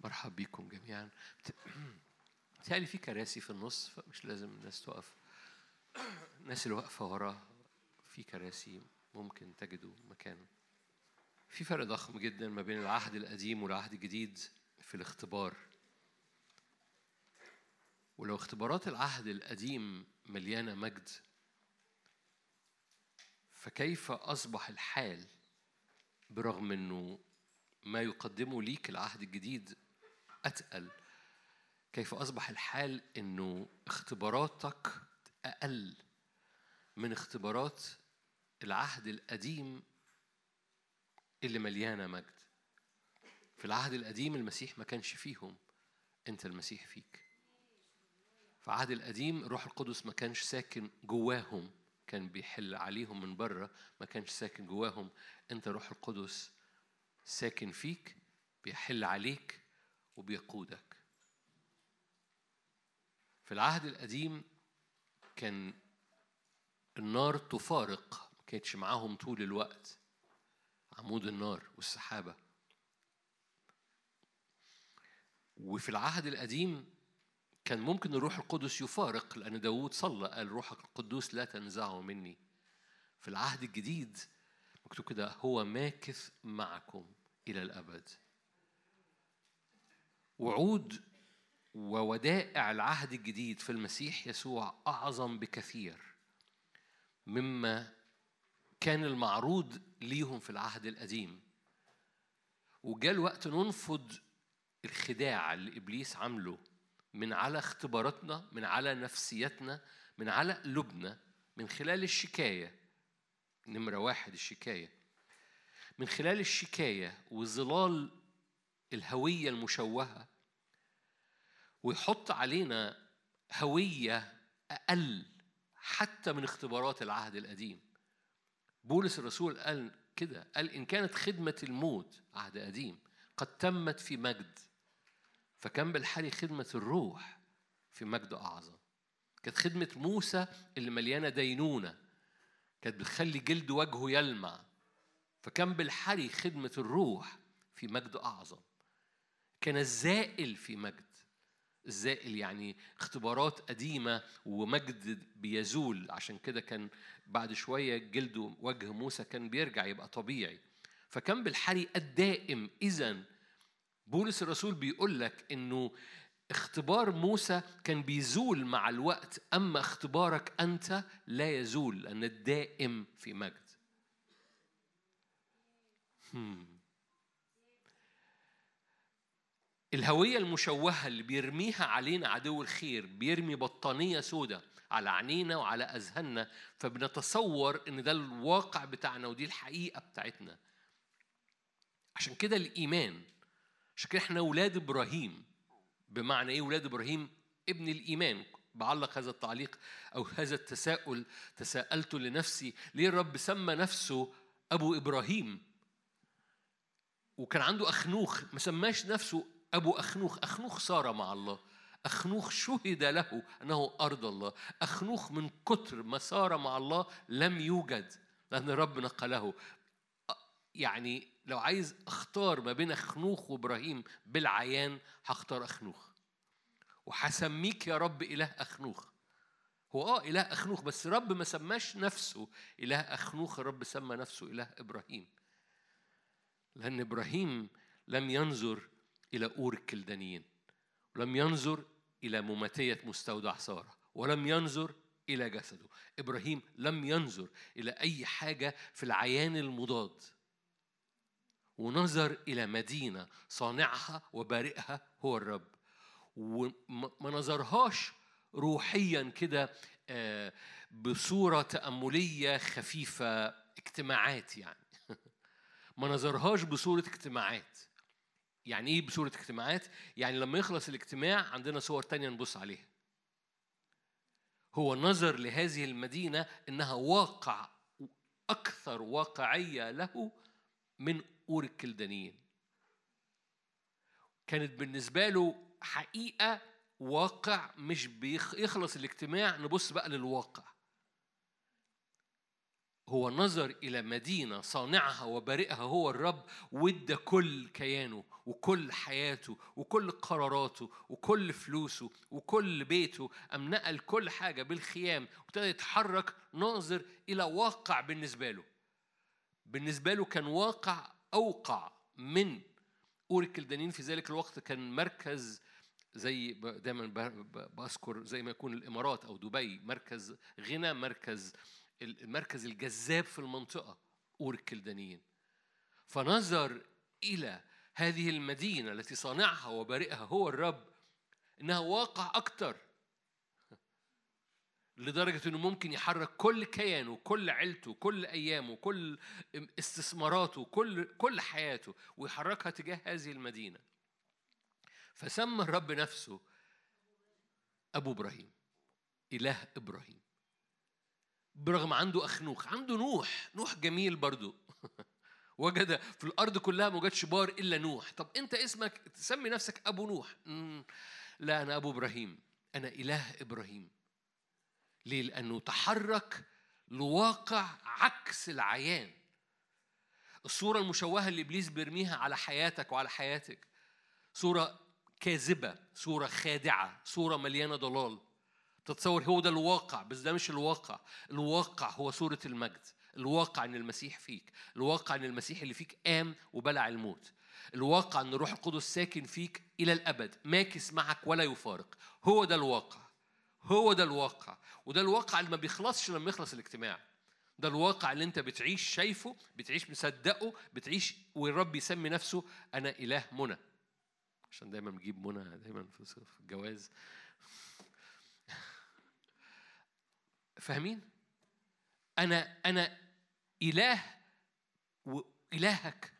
مرحب بيكم جميعا. بتهيألي في كراسي في النص فمش لازم الناس تقف. الناس اللي واقفة ورا في كراسي ممكن تجدوا مكان في فرق ضخم جدا ما بين العهد القديم والعهد الجديد في الاختبار. ولو اختبارات العهد القديم مليانة مجد فكيف أصبح الحال برغم أنه ما يقدمه ليك العهد الجديد أتقل. كيف أصبح الحال أنه اختباراتك أقل من اختبارات العهد القديم اللي مليانة مجد؟ في العهد القديم المسيح ما كانش فيهم أنت المسيح فيك. في العهد القديم الروح القدس ما كانش ساكن جواهم كان بيحل عليهم من بره ما كانش ساكن جواهم. أنت روح القدس ساكن فيك بيحل عليك وبيقودك. في العهد القديم كان النار تفارق ما كانتش معاهم طول الوقت. عمود النار والسحابة. وفي العهد القديم كان ممكن الروح القدس يفارق لأن داود صلى قال روحك القدوس لا تنزعه مني. في العهد الجديد مكتوب كده هو ماكث معكم إلى الأبد. وعود وودائع العهد الجديد في المسيح يسوع أعظم بكثير مما كان المعروض ليهم في العهد القديم. وجاء الوقت ننفض الخداع اللي إبليس عامله من على اختباراتنا من على نفسيتنا من على قلوبنا من خلال الشكاية نمرة واحد الشكاية من خلال الشكاية وظلال الهوية المشوهة ويحط علينا هوية أقل حتى من اختبارات العهد القديم. بولس الرسول قال كده قال إن كانت خدمة الموت عهد قديم قد تمت في مجد فكان بالحري خدمة الروح في مجد أعظم. كانت خدمة موسى اللي مليانة دينونة كانت بتخلي جلد وجهه يلمع فكان بالحري خدمة الروح في مجد أعظم. كان الزائل في مجد. الزائل يعني اختبارات قديمة ومجد بيزول. عشان كده كان بعد شوية جلد وجه موسى كان بيرجع يبقى طبيعي. فكان بالحري الدائم. إذا بولس الرسول بيقول لك إنه اختبار موسى كان بيزول مع الوقت. أما اختبارك أنت لا يزول لأن الدائم في مجد. هم. الهوية المشوهة اللي بيرميها علينا عدو الخير بيرمي بطانية سودة على عينينا وعلى أذهاننا فبنتصور إن ده الواقع بتاعنا ودي الحقيقة بتاعتنا. عشان كده الإيمان عشان كده إحنا أولاد إبراهيم. بمعنى إيه أولاد إبراهيم؟ ابن الإيمان. بعلق هذا التعليق أو هذا التساؤل تساءلته لنفسي ليه الرب سمى نفسه أبو إبراهيم؟ وكان عنده أخنوخ ما سماش نفسه أبو أخنوخ أخنوخ صار مع الله. أخنوخ شهد له أنه أرض الله. أخنوخ من كتر ما صار مع الله لم يوجد لأن رب نقله. يعني لو عايز أختار ما بين أخنوخ وإبراهيم بالعيان هختار أخنوخ. وهسميك يا رب إله أخنوخ. هو آه إله أخنوخ بس رب ما سماش نفسه إله أخنوخ الرب سمى نفسه إله إبراهيم. لأن إبراهيم لم ينظر إلى أور الكلدانيين ولم ينظر إلى مماتية مستودع سارة ولم ينظر إلى جسده. إبراهيم لم ينظر إلى أي حاجة في العيان المضاد ونظر إلى مدينة صانعها وبارئها هو الرب. وما نظرهاش روحيا كده بصورة تأملية خفيفة اجتماعات يعني. ما نظرهاش بصورة اجتماعات. يعني إيه بصورة اجتماعات؟ يعني لما يخلص الاجتماع عندنا صور تانية نبص عليها. هو نظر لهذه المدينة إنها واقع أكثر واقعية له من أور الكلدانيين. كانت بالنسبة له حقيقة واقع مش بيخلص الاجتماع نبص بقى للواقع. هو نظر إلى مدينة صانعها وبارئها هو الرب وادى كل كيانه وكل حياته وكل قراراته وكل فلوسه وكل بيته أم نقل كل حاجة بالخيام وابتدى يتحرك ناظر إلى واقع بالنسبة له. بالنسبة له كان واقع أوقع من أور الكلدانيين في ذلك الوقت كان مركز زي دايما بذكر زي ما يكون الإمارات أو دبي مركز غنى مركز المركز الجذاب في المنطقة اور الكلدانيين فنظر إلى هذه المدينة التي صانعها وبارئها هو الرب إنها واقع أكتر لدرجة إنه ممكن يحرك كل كيانه كل عيلته كل أيامه كل استثماراته كل كل حياته ويحركها تجاه هذه المدينة. فسمى الرب نفسه أبو إبراهيم إله إبراهيم. برغم عنده أخنوخ عنده نوح. نوح جميل برضو. وجد في الأرض كلها ما وجدش بار إلا نوح. طب أنت اسمك تسمي نفسك أبو نوح. لا أنا أبو إبراهيم. أنا إله إبراهيم. ليه؟ لأنه تحرك لواقع عكس العيان. الصورة المشوهة اللي إبليس بيرميها على حياتك وعلى حياتك. صورة كاذبة صورة خادعة صورة مليانة ضلال. تتصور هو ده الواقع بس ده مش الواقع. الواقع هو صورة المجد. الواقع إن المسيح فيك. الواقع إن المسيح اللي فيك قام وبلع الموت. الواقع إن الروح القدس ساكن فيك إلى الأبد. ماكس معك ولا يفارق. هو ده الواقع. هو ده الواقع. وده الواقع اللي ما بيخلصش لما يخلص الاجتماع. ده الواقع اللي أنت بتعيش شايفه بتعيش مصدقه بتعيش والرب يسمي نفسه أنا إله منى. عشان دايما بجيب منى دايما في الجواز. فاهمين؟ أنا أنا إله والهك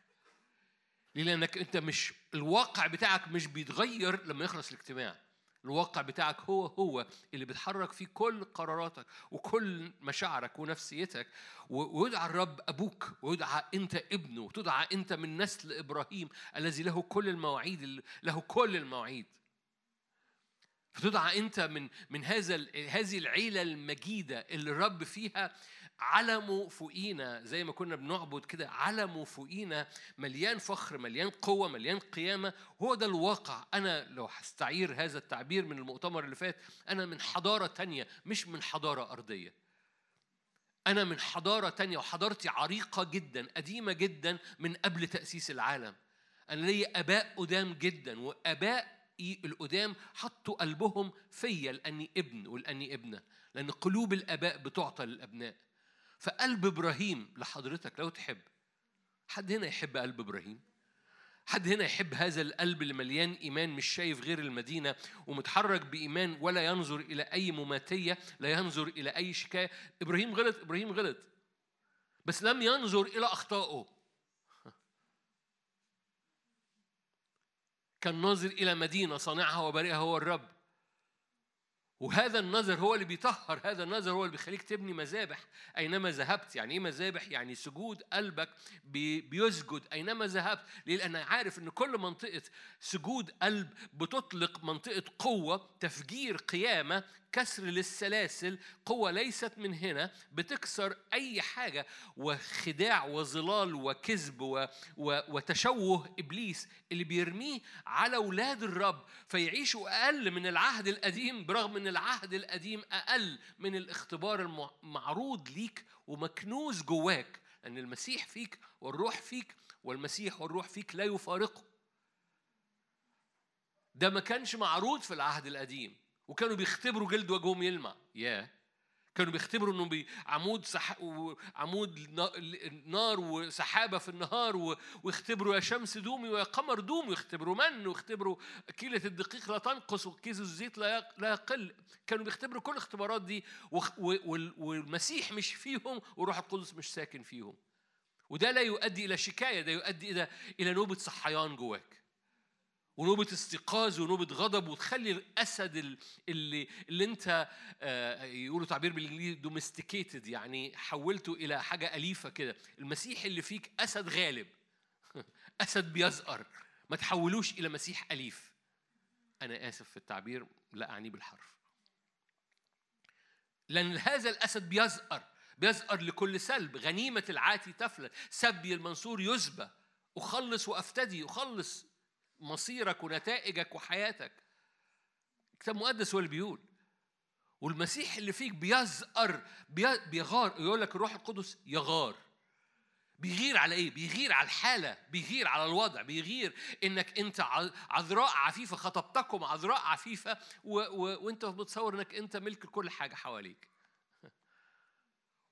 ليه لأنك أنت مش الواقع بتاعك مش بيتغير لما يخلص الاجتماع. الواقع بتاعك هو هو اللي بتحرك فيه كل قراراتك وكل مشاعرك ونفسيتك. ويدعى الرب أبوك ويدعى أنت ابنه وتدعى أنت من نسل إبراهيم الذي له كل المواعيد له كل المواعيد. فتدعى أنت من من هذا هذه العيلة المجيدة اللي الرب فيها علمه فوقينا زي ما كنا بنعبد كده علمه فوقينا مليان فخر مليان قوة مليان قيامة. هو ده الواقع. أنا لو هستعير هذا التعبير من المؤتمر اللي فات أنا من حضارة تانية مش من حضارة أرضية. أنا من حضارة تانية وحضارتي عريقة جدا قديمة جدا من قبل تأسيس العالم. أنا لي آباء قدام جدا وآباء القدام حطوا قلبهم فيا لأني ابن ولأني ابنة لأن قلوب الآباء بتعطى للأبناء. فقلب إبراهيم لحضرتك لو تحب. حد هنا يحب قلب إبراهيم؟ حد هنا يحب هذا القلب اللي مليان إيمان مش شايف غير المدينة ومتحرك بإيمان ولا ينظر إلى أي مماتية لا ينظر إلى أي شكاية؟ إبراهيم غلط إبراهيم غلط. بس لم ينظر إلى أخطائه. كان ناظر إلى مدينة صانعها وبارئها هو الرب. وهذا النظر هو اللي بيطهر هذا النظر هو اللي بيخليك تبني مذابح. أينما ذهبت يعني إيه مذابح؟ يعني سجود قلبك بيسجد. أينما ذهبت ليه؟ لأن عارف إن كل منطقة سجود قلب بتطلق منطقة قوة تفجير قيامة كسر للسلاسل قوة ليست من هنا بتكسر أي حاجة. وخداع وظلال وكذب و... و... وتشوه إبليس اللي بيرميه على أولاد الرب فيعيشوا أقل من العهد القديم برغم أن العهد القديم أقل من الاختبار المعروض ليك ومكنوز جواك. أن المسيح فيك والروح فيك والمسيح والروح فيك لا يفارقه ده ما كانش معروض في العهد القديم. وكانوا بيختبروا جلد وجههم يلمع. ياه. yeah. كانوا بيختبروا إنه بعمود سح... عمود نار وسحابة في النهار ويختبروا يا شمس دومي ويا قمر دومي ويختبروا من؟ ويختبروا كيلة الدقيق لا تنقص وكيس الزيت لا لا يقل. كانوا بيختبروا كل الاختبارات دي والمسيح مش فيهم وروح القدس مش ساكن فيهم. وده لا يؤدي إلى شكاية ده يؤدي إلى إلى نوبة صحيان جواك. ونوبة استيقاظ ونوبة غضب وتخلي الأسد اللي اللي أنت آه، يقولوا تعبير بالإنجليزي domesticated يعني حولته إلى حاجة أليفة كده. المسيح اللي فيك أسد غالب. أسد بيزأر. ما تحولوش إلى مسيح أليف. أنا آسف في التعبير لا أعني بالحرف. لأن هذا الأسد بيزقر. بيزأر لكل سلب. غنيمة العاتي تفلت. سبي المنصور يسبى. أخلص وأفتدي. أخلص. مصيرك ونتائجك وحياتك الكتاب المقدس هو اللي بيقول والمسيح اللي فيك بيزأر بيغار يقول لك الروح القدس يغار بيغير على إيه؟ بيغير على الحالة، بيغير على الوضع، بيغير إنك أنت عذراء عفيفة خطبتكم عذراء عفيفة و... و... وأنت بتصور إنك أنت ملك كل حاجة حواليك.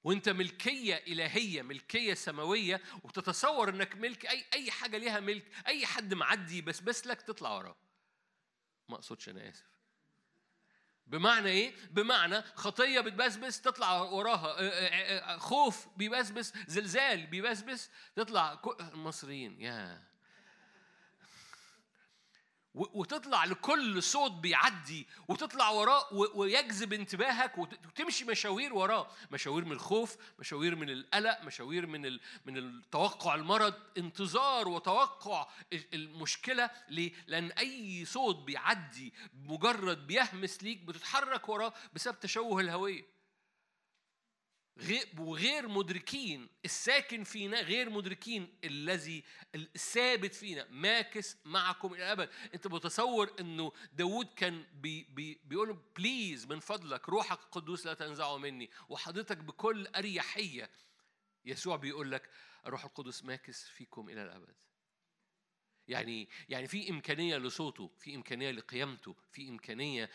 وانت ملكية إلهية ملكية سماوية وتتصور إنك ملك أي أي حاجة ليها ملك أي حد معدي بس بس لك تطلع وراه. ما أقصدش أنا آسف. بمعنى إيه؟ بمعنى خطية بتبسبس تطلع وراها خوف بيبسبس زلزال بيبسبس تطلع المصريين يا وتطلع لكل صوت بيعدي وتطلع وراه ويجذب انتباهك وتمشي مشاوير وراه. مشاوير من الخوف مشاوير من القلق مشاوير من من التوقع المرض. انتظار وتوقع المشكلة ليه؟ لأن أي صوت بيعدي مجرد بيهمس ليك بتتحرك وراه بسبب تشوه الهوية. وغير مدركين. الساكن فينا غير مدركين. الذي الثابت فينا. ماكث معكم إلى الابد أنت متصور إنه داود كان بي بي بيقول please من فضلك روحك القدوس لا تنزعه مني. وحضرتك بكل أريحية. يسوع بيقول لك الروح القدس ماكث فيكم إلى الأبد. يعني يعني في إمكانية لصوته في إمكانية لقيامته في إمكانية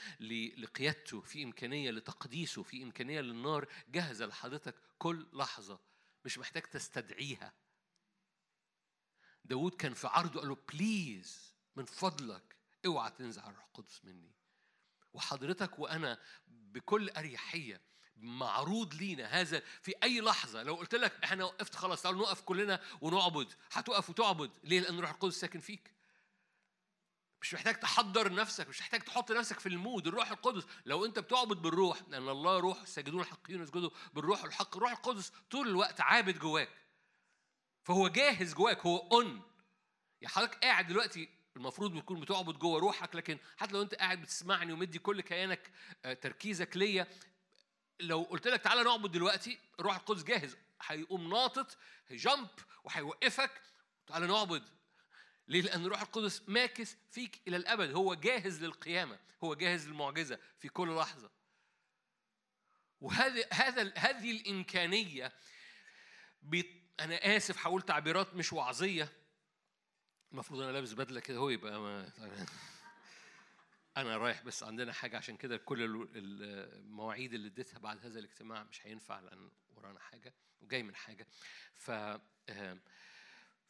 لقيادته في إمكانية لتقديسه في إمكانية للنار جاهزة لحضرتك كل لحظة مش محتاج تستدعيها. داود كان في عرضه قال له please من فضلك اوعى تنزع الروح القدس مني. وحضرتك وأنا بكل أريحية معروض لينا هذا في أي لحظة. لو قلت لك إحنا وقفت خلاص تعالوا نقف كلنا ونعبد. هتقف وتعبد. ليه؟ لأن الروح القدس ساكن فيك. مش محتاج تحضر نفسك مش محتاج تحط نفسك في ال mood. الروح القدس لو أنت بتعبد بالروح لأن الله روح الساجدون الحقيقيون يسجدوا بالروح الحق. الروح القدس طول الوقت عابد جواك. فهو جاهز جواك هو on يا حضرتك قاعد دلوقتي المفروض بتكون بتعبد جوه روحك لكن حتى لو أنت قاعد بتسمعني ومدي كل كيانك آه، تركيزك ليا لو قلت لك تعالى نعبد دلوقتي الروح القدس جاهز. هيقوم ناطط هي jump وهيوقفك. تعالى نعبد. ليه؟ لأن الروح القدس ماكث فيك إلى الأبد. هو جاهز للقيامة. هو جاهز للمعجزة في كل لحظة. وهذا هذا هذه الإمكانية أنا آسف هقول تعبيرات مش وعظية المفروض أنا لابس بدلة كده. هو يبقى ما أنا رايح بس عندنا حاجة عشان كده كل المواعيد اللي اديتها بعد هذا الاجتماع مش هينفع لأن ورانا حاجة وجاي من حاجة. ف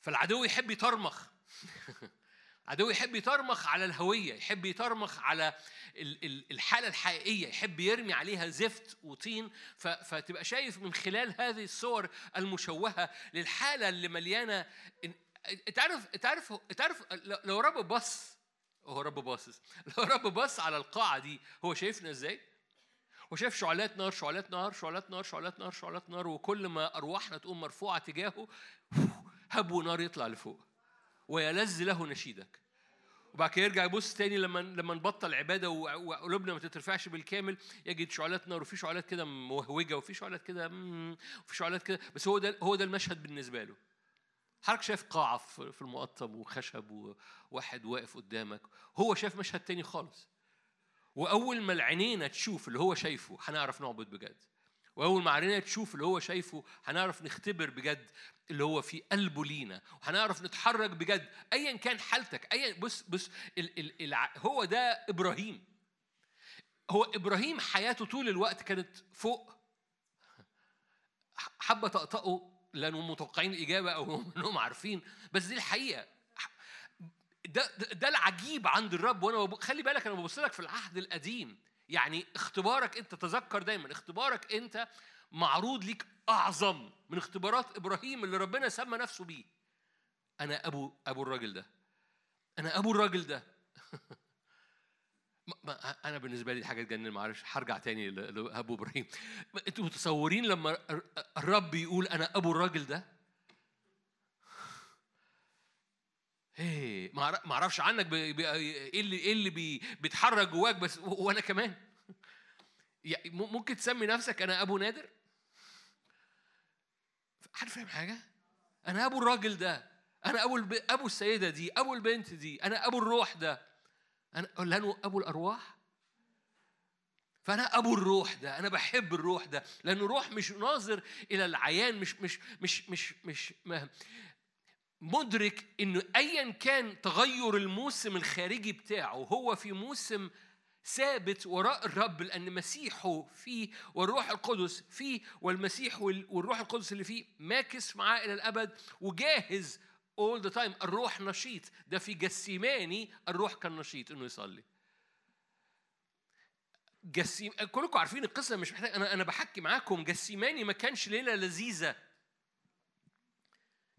فالعدو يحب يطرمخ. عدو يحب يطرمخ على الهوية يحب يطرمخ على الحالة الحقيقية يحب يرمي عليها زفت وطين. فتبقى شايف من خلال هذه الصور المشوهة للحالة اللي مليانة تعرف تعرف تعرف لو رب بص هو رب باصص. لو رب بص على القاعة دي هو شايفنا إزاي؟ هو شايف شعلات نار شعلات نار شعلات نار شعلات نار شعلات نار وكل ما أرواحنا تقوم مرفوعة تجاهه هبو نار يطلع لفوق ويلذ له نشيدك. وبعد كده يرجع يبص تاني لما لما نبطل عبادة وقلوبنا ما تترفعش بالكامل يجد شعلات نار وفي شعلات كده موهوجه وفي شعلات كده وفي شعلات كده. بس هو ده هو ده المشهد بالنسبة له. حضرتك شايف قاعة في المقطم وخشب وواحد واقف قدامك هو شايف مشهد تاني خالص. وأول ما العينينا تشوف اللي هو شايفه هنعرف نعبد بجد. وأول ما عينينا تشوف اللي هو شايفه هنعرف نختبر بجد اللي هو في قلبه لينا. وهنعرف نتحرك بجد أيا كان حالتك أيا بص بص ال ال ال هو ده إبراهيم. هو إبراهيم حياته طول الوقت كانت فوق حبة طقطقه لانهم متوقعين الاجابه أو إنهم عارفين بس دي الحقيقة. ده ده العجيب عند الرب. وأنا خلي بالك أنا ببص لك في العهد القديم. يعني اختبارك أنت تذكر دايما اختبارك أنت معروض ليك أعظم من اختبارات إبراهيم اللي ربنا سمى نفسه بيه. أنا أبو أبو الراجل ده. أنا أبو الراجل ده. أنا بالنسبة لي حاجة تجنن معلش هرجع تاني لأبو إبراهيم. أنتوا متصورين لما الرب يقول أنا أبو الراجل ده؟ إيه ما أعرفش عنك إيه اللي إيه اللي بيتحرك جواك بس وأنا كمان. ممكن تسمي نفسك أنا أبو نادر؟ حد فاهم حاجة؟ أنا أبو الراجل ده أنا أبو. أبو السيدة دي أبو البنت دي أنا أبو الروح ده. أنا لأنه أبو الأرواح؟ فأنا أبو الروح ده أنا بحب الروح ده لأنه روح مش ناظر إلى العيان مش مش مش مش مش ما مدرك إنه ايا كان تغير الموسم الخارجي بتاعه هو في موسم ثابت وراء الرب لأن مسيحه فيه والروح القدس فيه والمسيح والروح القدس اللي فيه ماكس معاه إلى الأبد وجاهز all the time. الروح نشيط. ده في جسيماني الروح كان نشيط إنه يصلي. جسيم كلكم عارفين القصة مش محتاج أنا أنا بحكي معاكم. جسيماني ما كانش ليلة لذيذة.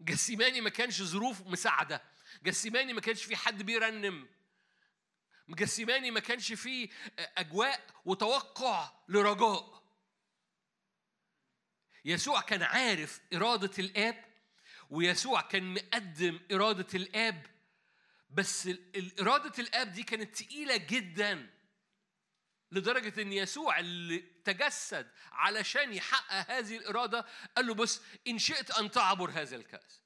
جسيماني ما كانش ظروف مساعدة. جسيماني ما كانش في حد بيرنم. جسيماني ما كانش فيه أجواء وتوقع لرجاء. يسوع كان عارف إرادة الآب ويسوع كان مقدم إرادة الآب. بس إرادة الآب دي كانت تقيلة جدا لدرجة إن يسوع اللي تجسد علشان يحقق هذه الإرادة قال له بص إن شئت أن تعبر هذا الكأس.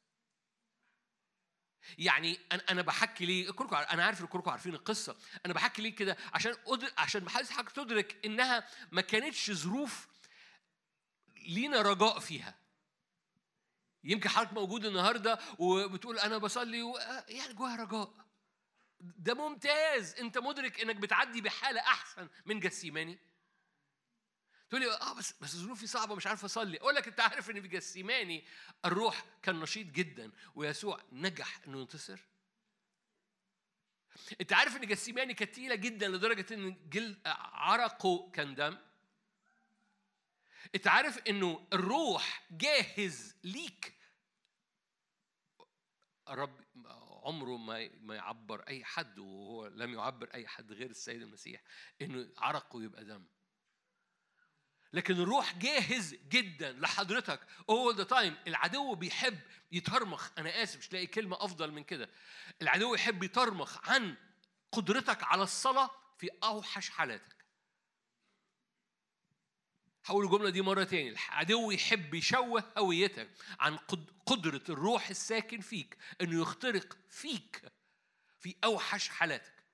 يعني أنا أنا بحكي ليه؟ كلكم أنا عارف إن كلكم عارفين القصة. أنا بحكي ليه كده؟ عشان أدر... عشان حضرتك تدرك إنها ما كانتش ظروف لينا رجاء فيها. يمكن حضرتك موجود النهارده وبتقول أنا بصلي و... يعني جواها رجاء. ده ممتاز. أنت مدرك إنك بتعدي بحالة أحسن من جسيماني. تقول لي آه بس بس ظروفي صعبة مش عارف أصلي. أقول لك أنت عارف إن في جسيماني الروح كان نشيط جدا ويسوع نجح إنه ينتصر؟ أنت عارف إن جسيماني كانت تقيلة جدا لدرجة إن جلد عرقه كان دم؟ أنت عارف إنه الروح جاهز ليك الرب عمره ما ما يعبر أي حد وهو لم يعبر أي حد غير السيد المسيح إنه عرقه يبقى دم. لكن الروح جاهز جدا لحضرتك all the time. العدو بيحب يترمخ. أنا آسف مش لاقي كلمة أفضل من كده. العدو يحب يترمخ عن قدرتك على الصلاة في أوحش حالاتك. هقول الجملة دي مرة تاني. العدو يحب يشوه هويتك عن قدرة الروح الساكن فيك إنه يخترق فيك في أوحش حالاتك.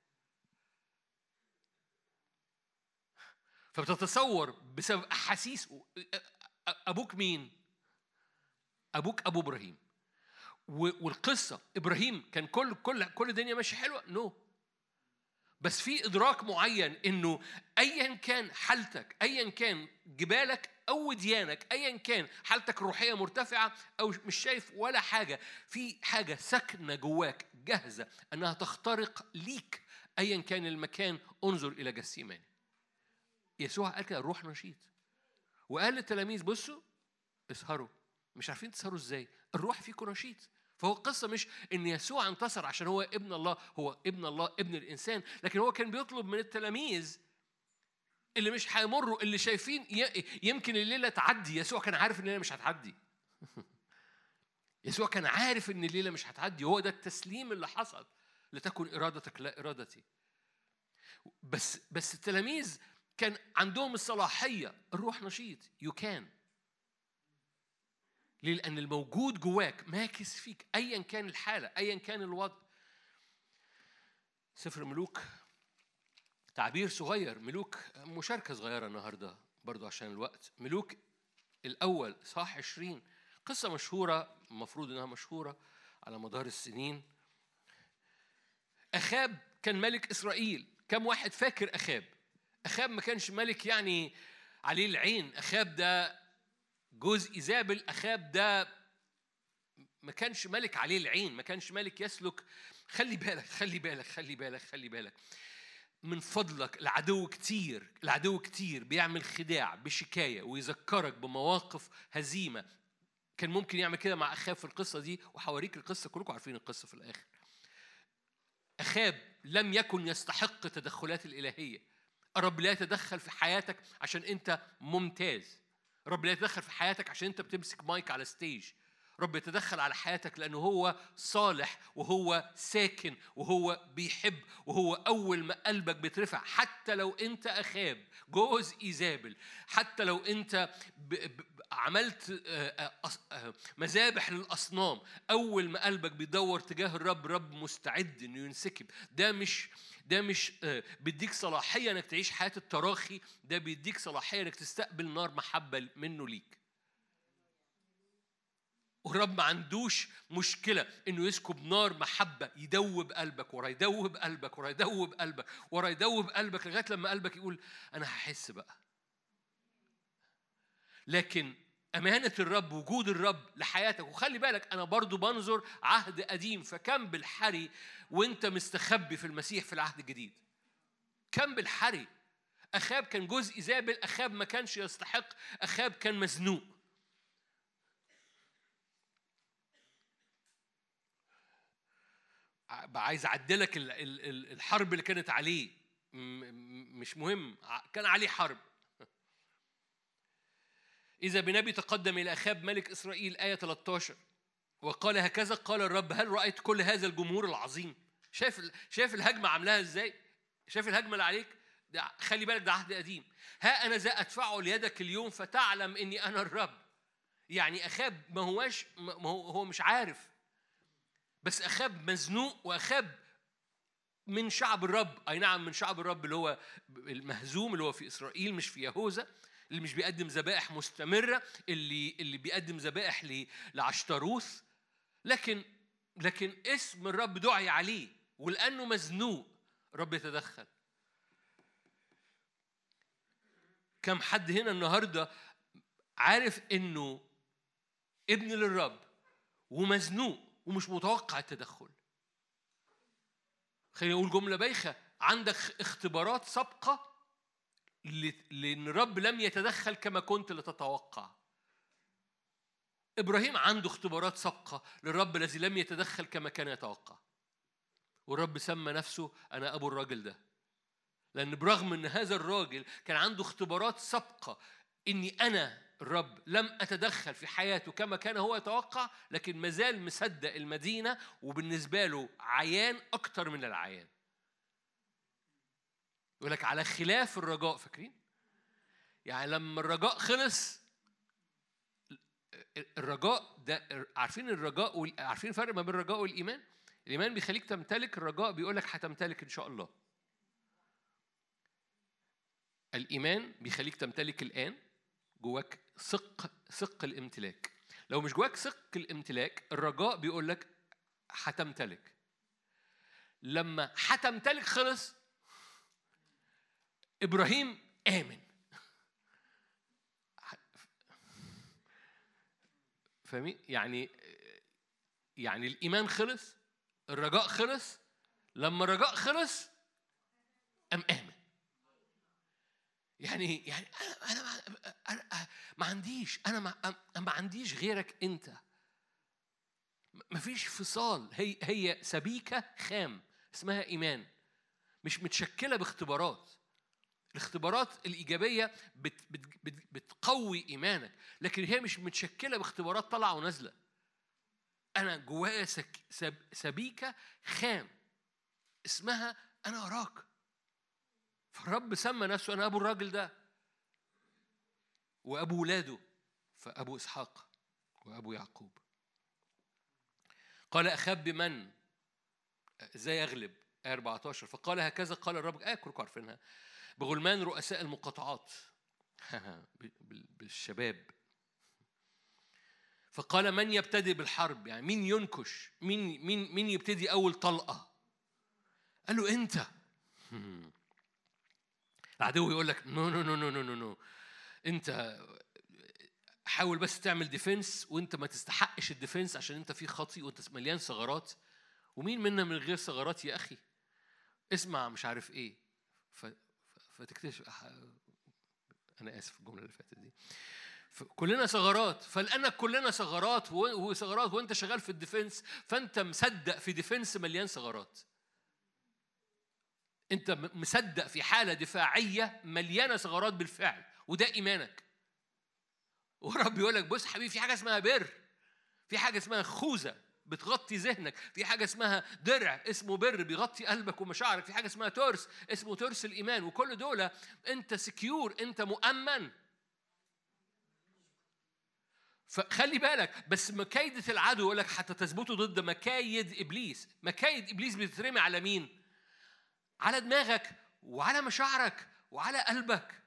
فبتتصور بسبب أحاسيس أبوك مين؟ أبوك أبو إبراهيم. والقصة إبراهيم كان كل كل كل الدنيا ماشية حلوة؟ نو. no. بس في إدراك معين إنه ايا كان حالتك ايا كان جبالك أو وديانك ايا كان حالتك الروحيه مرتفعة أو مش شايف ولا حاجة في حاجة ساكنة جواك جاهزة إنها تخترق ليك ايا كان المكان انظر إلى جسيماني. يسوع قال كده الروح نشيط. وقال للتلاميذ بصوا اسهروا. مش عارفين تسهروا إزاي. الروح فيكم نشيط. فهو القصة مش إن يسوع انتصر عشان هو ابن الله هو ابن الله ابن الإنسان لكن هو كان بيطلب من التلاميذ اللي مش هيمروا اللي شايفين يمكن الليلة تعدي. يسوع كان عارف إن الليلة مش هتعدي. يسوع كان عارف إن الليلة مش هتعدي. وهو ده التسليم اللي حصل. لتكن إرادتك لا إرادتي. بس بس التلاميذ كان عندهم الصلاحية. الروح نشيط. يو كان ليه؟ لأن الموجود جواك ماكس فيك أيا كان الحالة أيا كان الوضع. سفر ملوك تعبير صغير ملوك مشاركة صغيرة النهاردة برضو عشان الوقت. ملوك الأول صح عشرين. قصة مشهورة المفروض إنها مشهورة على مدار السنين. أخاب كان ملك إسرائيل. كم واحد فاكر أخاب؟ أخاب ما كانش ملك يعني عليه العين. أخاب ده جوز إيزابل أخاب ده ما كانش ملك عليه العين ما كانش ملك يسلك. خلي بالك خلي بالك خلي بالك خلي بالك. من فضلك العدو كتير العدو كتير بيعمل خداع بشكاية ويذكرك بمواقف هزيمة. كان ممكن يعمل كده مع أخاب في القصة دي وحواريك القصة كلكم عارفين القصة في الآخر. أخاب لم يكن يستحق التدخلات الإلهية. الرب لا يتدخل في حياتك عشان أنت ممتاز. الرب لا يتدخل في حياتك عشان انت بتمسك مايك على ستيج رب يتدخل على حياتك لأنه هو صالح وهو ساكن وهو بيحب وهو أول ما قلبك بيترفع. حتى لو أنت أخاب جوز إيزابل حتى لو أنت ب ب عملت آه، آه، آه، مذابح للأصنام أول ما قلبك بيدور تجاه الرب رب مستعد إنه ينسكب. ده مش ده مش بيديك صلاحية إنك تعيش حياة التراخي ده بيديك صلاحية إنك تستقبل نار محبة منه ليك. والرب ما عندوش مشكلة إنه يسكب نار محبة يدوب قلبك ورا يدوب قلبك ورا يدوب قلبك ورا يدوب قلبك لغاية لما قلبك يقول أنا هحس بقى. لكن أمانة الرب وجود الرب لحياتك وخلي بالك أنا برضو بنظر عهد قديم فكم بالحري وأنت مستخبي في المسيح في العهد الجديد. كم بالحري أخاب كان جزء إيزابل أخاب ما كانش يستحق أخاب كان مزنوق عايز اعدلك الحرب اللي كانت عليه. مش مهم. كان عليه حرب. إذا بنبي تقدم إلى أخاب ملك إسرائيل آية 13 وقال هكذا قال الرب هل رأيت كل هذا الجمهور العظيم؟ شايف شايف الهجمة عاملاها إزاي؟ شايف الهجمة اللي عليك؟ ده خلي بالك ده عهد قديم. ها أنا ذا أدفعه ليدك اليوم فتعلم إني أنا الرب. يعني أخاب ما هواش ما هو هو مش عارف. بس أخاب مزنوق وأخاب من شعب الرب. أي نعم من شعب الرب اللي هو المهزوم اللي هو في إسرائيل مش في يهوذا اللي مش بيقدم ذبائح مستمرة اللي اللي بيقدم ذبائح لعشتروث لكن لكن اسم الرب دعي عليه ولأنه مزنوق رب يتدخل. كم حد هنا النهارده عارف إنه ابن للرب ومزنوق ومش متوقع التدخل. خليني أقول جملة بايخة. عندك اختبارات سابقة لأن الرب لم يتدخل كما كنت لتتوقع. إبراهيم عنده اختبارات سابقة للرب الذي لم يتدخل كما كان يتوقع. والرب سمى نفسه أنا أبو الراجل ده. لأن برغم إن هذا الراجل كان عنده اختبارات سابقة إني أنا الرب لم أتدخل في حياته كما كان هو يتوقع لكن مازال مصدق المدينة وبالنسبة له عيان أكتر من العيان يقول لك على خلاف الرجاء فاكرين؟ يعني لما الرجاء خلص الرجاء ده عارفين الرجاء. عارفين الفرق ما بين الرجاء والإيمان؟ الإيمان بيخليك تمتلك الرجاء بيقول لك هتمتلك إن شاء الله. الإيمان بيخليك تمتلك الآن جواك ثق ثق الامتلاك. لو مش جواك ثق الامتلاك الرجاء بيقول لك هتمتلك لما هتمتلك خلص إبراهيم آمن. فاهمين يعني يعني الإيمان خلص الرجاء خلص لما الرجاء خلص أم آمن. يعني يعني أنا أنا أنا ما عنديش أنا ما, ما عنديش غيرك أنت. ما فيش فصال. هي هي سبيكة خام اسمها إيمان. مش متشكلة باختبارات. الاختبارات الإيجابية بت بت بت بتقوي إيمانك لكن هي مش متشكلة باختبارات طالعة ونازلة. أنا جوايا سبيكة خام اسمها أنا أراك فالرب سمى نفسه أنا أبو الراجل ده وأبو ولاده فأبو إسحاق وأبو يعقوب. قال أخاب بمن إزاي يغلب آية 14 فقال هكذا قال الرب آية كلكم عارفينها بغلمان رؤساء المقاطعات. بالشباب. فقال من يبتدي بالحرب؟ يعني مين ينكش؟ مين مين مين يبتدي أول طلقة؟ قال له أنت. العدو يقول لك no no no no no no. انت حاول بس تعمل defense وانت ما تستحقش ال defense عشان انت في خطية وانت مليان ثغرات. ومين منا من غير ثغرات يا أخي؟ اسمع مش عارف إيه. ف... فتكتشف أنا آسف الجملة اللي فاتت دي. كلنا ثغرات. فلأنك كلنا ثغرات وثغرات وانت شغال في ال defense فانت مصدق في defense مليان ثغرات. انت مصدق في حالة دفاعية مليانة ثغرات بالفعل وده إيمانك. ورب يقول لك بص حبيبي في حاجة اسمها بر في حاجة اسمها خوذة بتغطي ذهنك في حاجة اسمها درع اسمه بر بيغطي قلبك ومشاعرك في حاجة اسمها ترس اسمه ترس الإيمان وكل دول أنت سكيور أنت مؤمن. فخلي بالك بس مكايدة العدو يقول لك حتى تثبتوا ضد مكايد إبليس. مكايد إبليس بتترمي على مين؟ على دماغك وعلى مشاعرك وعلى قلبك.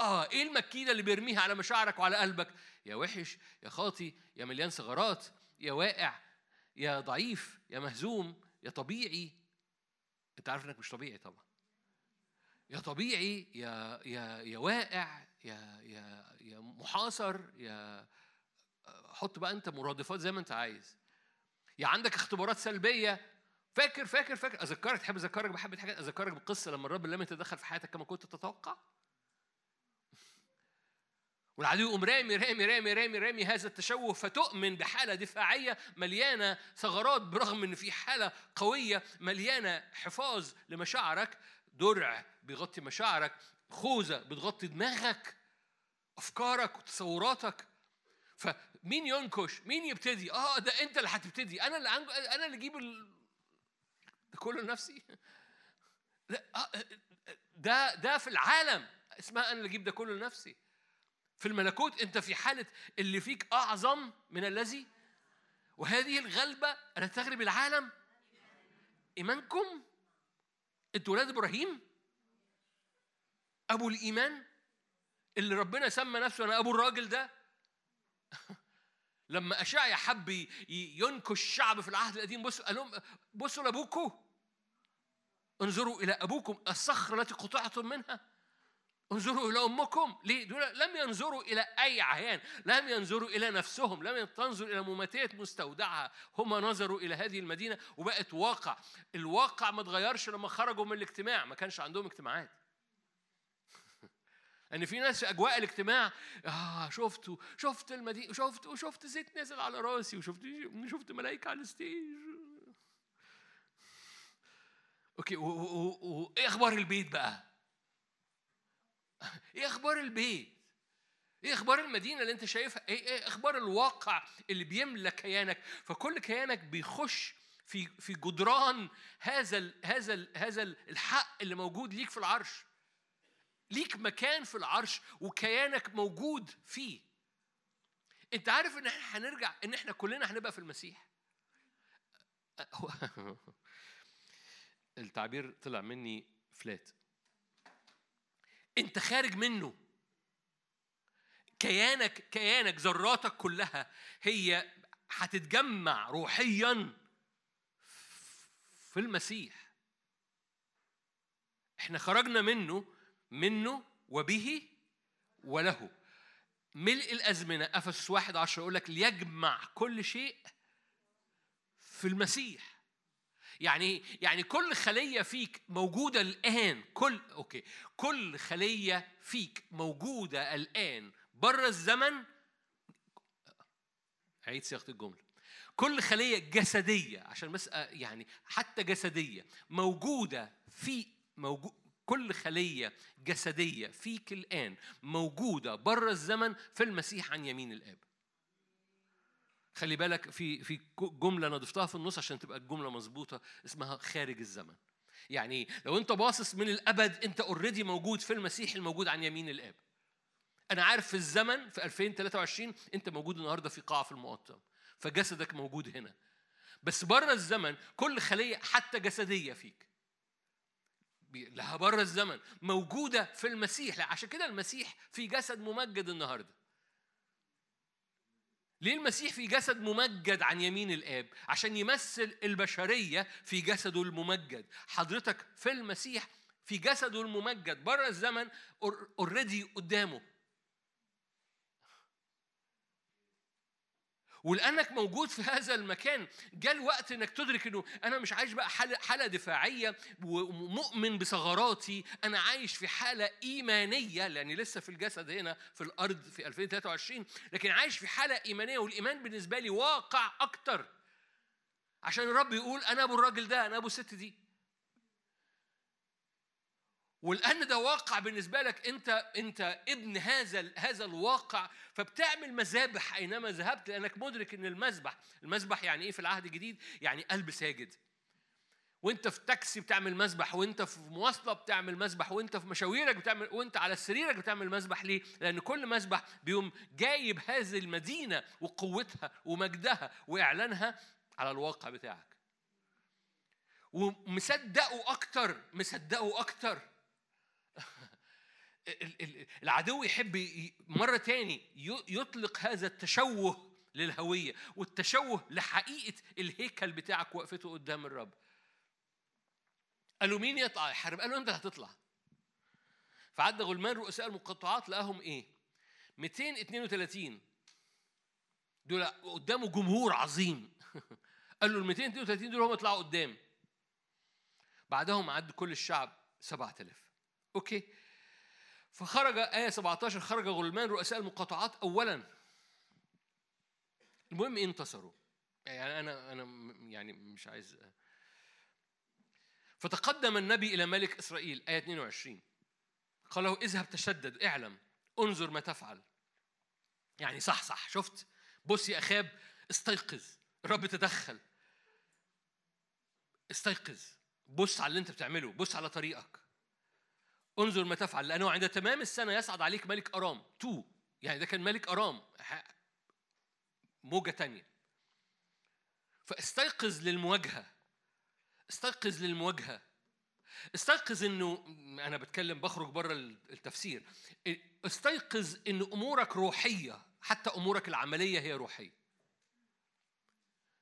آه إيه المكيدة اللي بيرميها على مشاعرك وعلى قلبك؟ يا وحش يا خاطي يا مليان ثغرات يا واقع يا ضعيف يا مهزوم يا طبيعي. أنت عارف إنك مش طبيعي طبعا. يا طبيعي يا يا يا واقع يا يا يا محاصر يا حط بقى أنت مرادفات زي ما أنت عايز. يا عندك اختبارات سلبية فاكر فاكر فاكر. أذكرك تحب أذكرك بحبه حاجات أذكرك بالقصة لما الرب لم يتدخل في حياتك كما كنت تتوقع؟ والعدو يقوم رامي رامي رامي رامي رامي هذا التشوه فتؤمن بحالة دفاعية مليانة ثغرات برغم إن في حالة قوية مليانة حفاظ لمشاعرك. درع بيغطي مشاعرك خوذة بتغطي دماغك أفكارك وتصوراتك. فمين ينكش؟ مين يبتدي؟ آه ده أنت اللي هتبتدي. أنا اللي أنا اللي أجيب كله لنفسي لا آه، ده ده في العالم. اسمها أنا اللي أجيب ده كله لنفسي في الملكوت أنت في حالة اللي فيك أعظم من الذي. وهذه الغلبة التي تغلب العالم إيمانكم؟ أنتوا ولاد إبراهيم؟ أبو الإيمان؟ اللي ربنا سمى نفسه أنا أبو الراجل ده؟ لما اشعيا حب ينكش الشعب في العهد القديم بصوا قال لهم بصوا لابوكم انظروا إلى أبوكم الصخرة التي قطعتم منها. انظروا إلى أمكم. ليه؟ دول لم ينظروا إلى أي عيان. لم ينظروا إلى نفسهم. لم تنظر إلى مماتية مستودعها. هم نظروا إلى هذه المدينة وبقت واقع. الواقع ما اتغيرش لما خرجوا من الاجتماع. ما كانش عندهم اجتماعات. ان في ناس في أجواء الاجتماع آه شفت شفت المدينة شفت وشفت زيت نازل على راسي وشفت شفت ملائكه على ال stage. okay وايه أخبار البيت بقى؟ إيه أخبار البيت؟ إيه أخبار المدينة اللي أنت شايفها؟ إيه, إيه أخبار الواقع اللي بيملى كيانك؟ فكل كيانك بيخش في في جدران هذا ال هذا ال هذا الحق اللي موجود ليك في العرش. ليك مكان في العرش وكيانك موجود فيه. أنت عارف إن إحنا هنرجع إن إحنا كلنا هنبقى في المسيح؟ التعبير طلع مني فلات انت خارج منه. كيانك كيانك ذراتك كلها هي هتتجمع روحيا في المسيح. إحنا خرجنا منه منه وبه وله. ملء الأزمنة أفسس واحد عشر يقول لك ليجمع كل شيء في المسيح. يعني يعني كل خلية فيك موجودة الآن كل أوكي كل خلية فيك موجودة الآن بره الزمن عيد صياغة الجملة كل خلية جسدية عشان بس يعني حتى جسدية موجودة في موجود كل خلية جسدية فيك الآن موجودة بره الزمن في المسيح عن يمين الآب. خلي بالك في في جملة أنا ضفتها في النص عشان تبقى الجملة مظبوطة اسمها خارج الزمن. يعني لو أنت باصص من الأبد أنت اوريدي موجود في المسيح الموجود عن يمين الآب. أنا عارف في الزمن في 2023 أنت موجود النهارده في قاعة في المقطم فجسدك موجود هنا. بس بره الزمن كل خلية حتى جسدية فيك. لها بره الزمن. موجودة في المسيح. عشان كده المسيح في جسد ممجد النهارده. ليه المسيح في جسد ممجد عن يمين الآب؟ عشان يمثل البشرية في جسده الممجد، حضرتك في المسيح في جسده الممجد. بره الزمن اوريدي قدامه. ولأنك موجود في هذا المكان جاء الوقت إنك تدرك إنه أنا مش عايش بقى حالة دفاعية ومؤمن بثغراتي أنا عايش في حالة إيمانية لأني لسه في الجسد هنا في الأرض في 2023 لكن عايش في حالة إيمانية والإيمان بالنسبة لي واقع أكتر. عشان الرب يقول أنا أبو الراجل ده أنا أبو الست دي. ولأن ده واقع بالنسبة لك أنت أنت ابن هذا هذا الواقع فبتعمل مذابح أينما ذهبت لأنك مدرك إن المذبح المذبح يعني إيه في العهد الجديد يعني قلب ساجد وأنت في تاكسي بتعمل مذبح وأنت في مواصلة بتعمل مذبح وأنت في مشاويرك بتعمل وأنت على سريرك بتعمل مذبح ليه؟ لأن كل مذبح بيقوم جايب هذه المدينة وقوتها ومجدها وإعلانها على الواقع بتاعك. ومصدقه أكتر مصدقه أكتر العدو يحب مرة تاني يطلق هذا التشوه للهوية والتشوه لحقيقة الهيكل بتاعك وقفته قدام الرب. قالوا مين يطلع يحارب قالوا أنت هتطلع. فعد غلمان رؤساء المقطعات لقاهم إيه؟ 232 دول قدامه جمهور عظيم. قال له ال 232 دول هم يطلعوا قدام. بعدهم عد كل الشعب 7000 أوكي؟ فخرج آية 17 خرج غلمان رؤساء المقاطعات أولا. المهم إيه انتصروا؟ يعني أنا أنا يعني مش عايز فتقدم النبي إلى ملك إسرائيل آية 22 قال له اذهب تشدد اعلم انظر ما تفعل. يعني صح صح شفت؟ بص يا أخاب استيقظ الرب تدخل. استيقظ بص على اللي أنت بتعمله بص على طريقك. انظر ما تفعل لأنه عند تمام السنة يصعد عليك ملك أرام. تو. يعني ده كان ملك أرام. موجة تانية. فاستيقظ للمواجهة. استيقظ للمواجهة. استيقظ إنه أنا بتكلم بخرج بره التفسير. استيقظ إن أمورك روحية. حتى أمورك العملية هي روحية.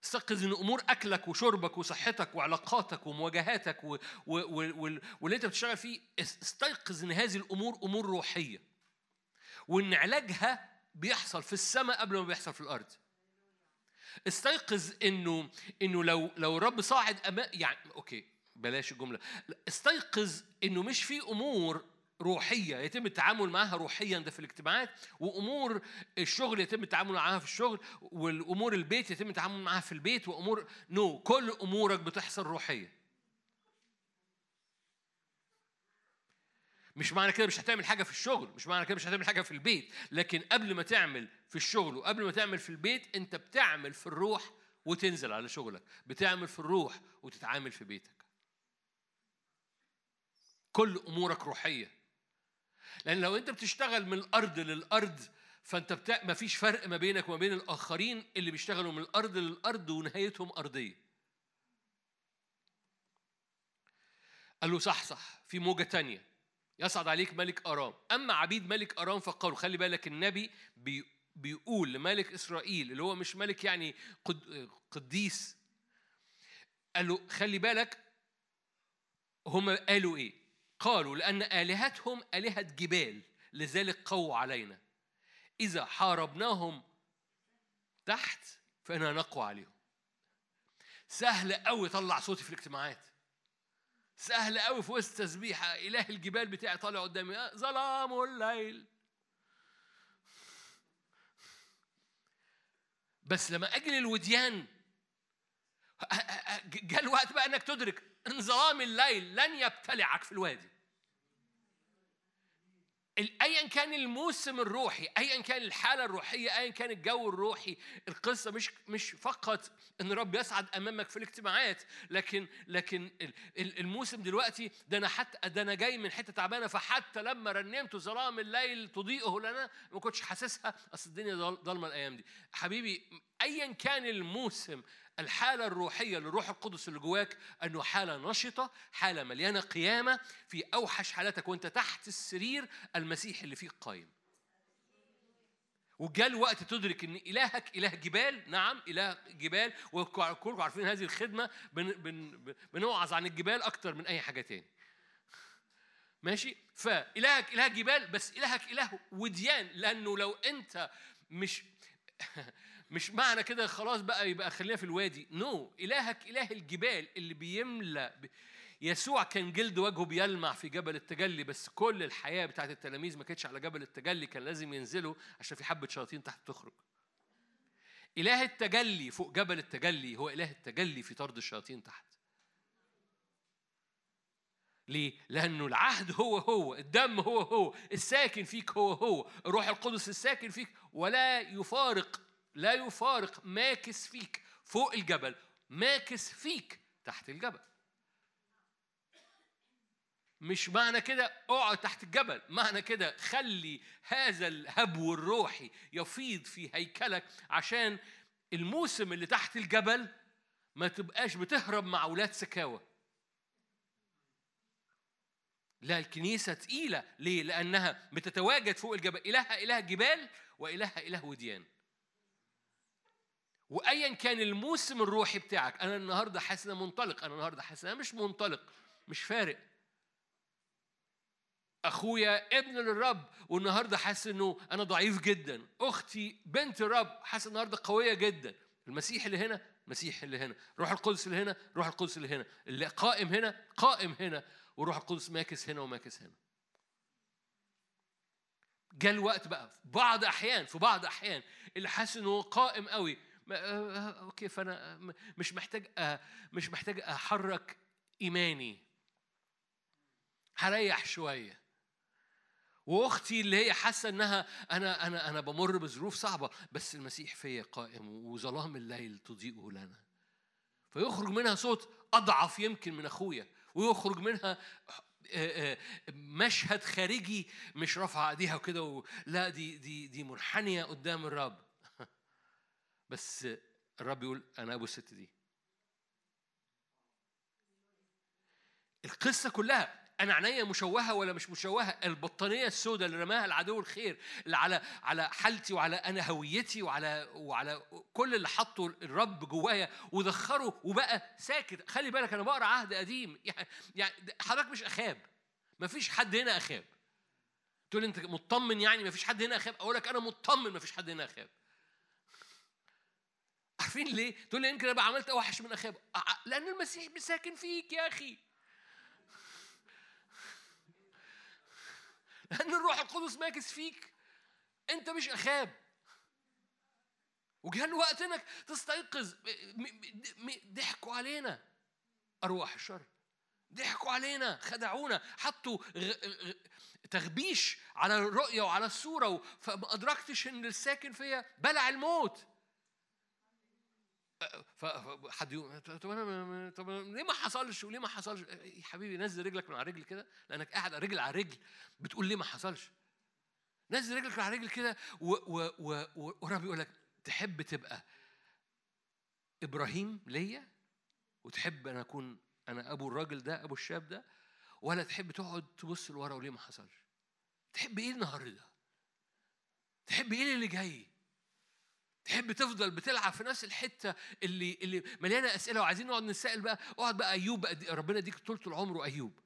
استيقظ ان أمور أكلك وشربك وصحتك وعلاقاتك ومواجهاتك و... و... و... واللي أنت بتشتغل فيه. استيقظ ان هذه الأمور أمور روحية. وإن علاجها بيحصل في السماء قبل ما بيحصل في الأرض. استيقظ انه إنه لو لو الرب صاعد امام يعني okay بلاش الجملة. استيقظ إنه مش في أمور روحية يتم التعامل معها روحيا ده في الاجتماعات وأمور الشغل يتم التعامل معها في الشغل والأمور البيت يتم التعامل معها في البيت وأمور no no. كل أمورك بتحصل روحية مش معنى كده مش هتعمل حاجة في الشغل مش معنى كده مش هتعمل حاجة في البيت لكن قبل ما تعمل في الشغل وقبل ما تعمل في البيت أنت بتعمل في الروح وتنزل على شغلك بتعمل في الروح وتتعامل في بيتك كل أمورك روحية لأن لو أنت بتشتغل من الأرض للأرض فأنت بتاع ما فيش فرق ما بينك وما بين الآخرين اللي بيشتغلوا من الأرض للأرض ونهايتهم أرضية. قال له صح صح في موجة تانية. يصعد عليك ملك أرام. أما عبيد ملك أرام فقالوا خلي بالك النبي بي بيقول لملك إسرائيل اللي هو مش ملك يعني قد قديس. قال له خلي بالك هم قالوا إيه؟ قالوا لأن آلهتهم آلهة جبال لذلك قووا علينا. إذا حاربناهم تحت فإننا نقوى عليهم. سهل قوي طلع صوتي في الاجتماعات. سهل قوي في وسط تسبيحة إله الجبال بتاعي طالع قدامي. ظلام الليل. بس لما أجل الوديان جاء الوقت بقى إنك تدرك انظلام الليل لن يبتلعك في الوادي. ايا كان الموسم الروحي ايا كان الحالة الروحية ايا كان الجو الروحي القصة مش مش فقط إن رب يصعد أمامك في الاجتماعات لكن لكن الموسم دلوقتي ده أنا حتى ده أنا جاي من حتة تعبانة فحتى لما رنمت ظلام الليل تضيئه لنا ما كنتش حاسسها. أصل الدنيا ضلمة الأيام دي. حبيبي ايا كان الموسم الحالة الروحية للروح القدس اللي جواك أنه حالة نشطة حالة مليانة قيامة في أوحش حالاتك وأنت تحت السرير المسيح اللي فيك قايم. وجاء الوقت تدرك إن إلهك إله جبال نعم إله جبال وكلكم عارفين هذه الخدمة بن بن بنوعظ عن الجبال أكتر من أي حاجة تاني. ماشي؟ فإلهك إله جبال بس إلهك إله وديان لأنه لو أنت مش مش معنى كده خلاص بقى يبقى خلينا في الوادي نو no. إلهك إله الجبال اللي بيملى يسوع كان جلد وجهه بيلمع في جبل التجلي بس كل الحياة بتاعت التلاميذ ما كانتش على جبل التجلي كان لازم ينزلوا عشان في حبة شياطين تحت تخرج إله التجلي فوق جبل التجلي هو إله التجلي في طرد الشياطين تحت ليه؟ لأنه العهد هو هو، الدم هو هو، الساكن فيك هو هو، الروح القدس الساكن فيك ولا يفارق لا يفارق ماكث فيك فوق الجبل ماكث فيك تحت الجبل. مش معنى كده اقعد تحت الجبل معنى كده خلي هذا الهبو الروحي يفيض في هيكلك عشان الموسم اللي تحت الجبل ما تبقاش بتهرب مع أولاد سكاوى لا الكنيسة تقيلة ليه؟ لأنها بتتواجد فوق الجبل إلهها إله جبال وإلهها إله وديان وأيا كان الموسم الروحي بتاعك أنا النهاردة حاسس أنا منطلق أنا النهاردة حاسس أنا مش منطلق مش فارق. أخويا ابن للرب والنهاردة حاسس إنه أنا ضعيف جدا. أختي بنت الرب حاسس النهارده قوية جدا. المسيح اللي هنا المسيح اللي هنا. روح القدس اللي هنا روح القدس اللي هنا. اللي قائم هنا قائم هنا. وروح القدس ماكس هنا وماكس هنا. جاء الوقت بقى في بعض أحيان في بعض أحيان اللي حاسس إنه قائم قوي. أوكي فأنا مش محتاج مش محتاج أحرك إيماني. هريح شوية. وأختي اللي هي حاسة إنها أنا أنا أنا بمر بظروف صعبة بس المسيح فيا قائم وظلام الليل تضيئه لنا. فيخرج منها صوت أضعف يمكن من أخويا ويخرج منها مشهد خارجي مش رافعة إيديها وكده لا دي دي دي منحنية قدام الرب. بس الرب يقول أنا أبو الست دي. القصة كلها أنا عينيا مشوهة ولا مش مشوهة؟ البطانية السوداء اللي رماها العدو الخير اللي على على حالتي وعلى أنا هويتي وعلى وعلى كل اللي حطه الرب جوايا ودخره وبقى ساكت. خلي بالك أنا بقرأ عهد قديم. يعني يعني حضرتك مش أخاب. ما فيش حد هنا أخاب. تقول أنت مطمن يعني ما فيش حد هنا أخاب؟ أقول لك أنا مطمن ما فيش حد هنا أخاب. عارفين ليه؟ تقول لي يمكن أنا عملت أوحش من اخاب لأن المسيح ساكن فيك يا أخي. لأن الروح القدس ماكس فيك. أنت مش أخاب. وجاء الوقت انك تستيقظ ضحكوا علينا. أرواح الشر. ضحكوا علينا. خدعونا. حطوا تغبيش على الرؤية وعلى الصورة فما أدركتش إن الساكن فيا. بلع الموت. فحد يقول طب أنا طب ليه ما حصلش؟ وليه ما حصلش؟ يا حبيبي نزل رجلك من على رجل كده لأنك قاعد رجل على رجل بتقول ليه ما حصلش؟ نزل رجلك على رجل كده ورب يقول لك تحب تبقى إبراهيم ليا؟ وتحب أنا أكون أنا أبو الراجل ده أبو الشاب ده؟ ولا تحب تقعد تبص لورا وليه ما حصلش؟ تحب إيه النهارده؟ تحب إيه اللي جاي؟ تحب تفضل بتلعب في نفس الحتة اللي اللي مليانة أسئلة وعايزين نقعد نسأل بقى اقعد بقى أيوب بقى ربنا يديك طول العمر أيوب.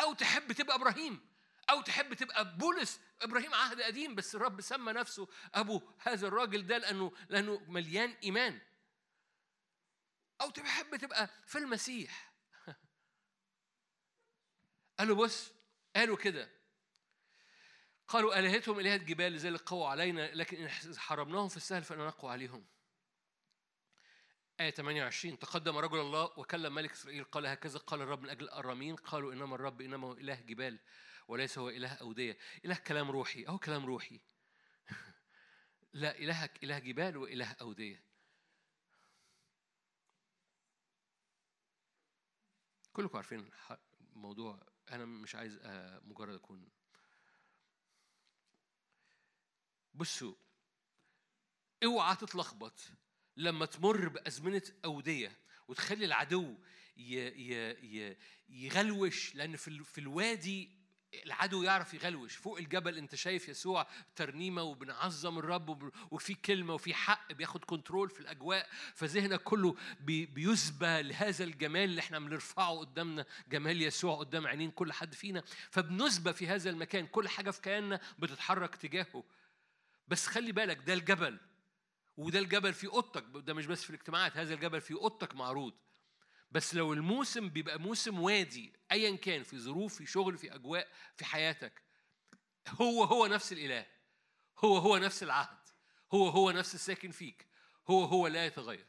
أو تحب تبقى إبراهيم. أو تحب تبقى بولس. إبراهيم عهد قديم بس الرب سمى نفسه أبو هذا الراجل ده لأنه لأنه مليان إيمان. أو تحب تبقى في المسيح. قالوا بص قالوا كده قالوا آلهتهم إلهة جبال لذلك قووا علينا لكن إن حرمناهم في السهل فإننا نقوى عليهم. آية 28 تقدم رجل الله وكلم ملك إسرائيل قال هكذا قال الرب من أجل الأرامين قالوا إنما الرب إنما هو إله جبال وليس هو إله أودية. إله كلام روحي أو كلام روحي. لا إلهك إله جبال وإله أودية. كلكم عارفين الموضوع أنا مش عايز آه، مجرد أكون بصوا اوعى تتلخبط لما تمر بأزمنة أودية وتخلي العدو يغلوش لأن في الوادي العدو يعرف يغلوش. فوق الجبل أنت شايف يسوع ترنيمة وبنعظم الرب وفي كلمة وفي حق بياخد كنترول في الأجواء فذهنك كله بيسبى لهذا الجمال اللي إحنا بنرفعه قدامنا جمال يسوع قدام عينين كل حد فينا. فبنسبى في هذا المكان كل حاجة في كياننا بتتحرك تجاهه. بس خلي بالك ده الجبل وده الجبل في اوضتك ده مش بس في الاجتماعات هذا الجبل في اوضتك معروض. بس لو الموسم بيبقى موسم وادي ايا كان في ظروف في شغل في أجواء في حياتك هو هو نفس الإله هو هو نفس العهد هو هو نفس الساكن فيك هو هو لا يتغير.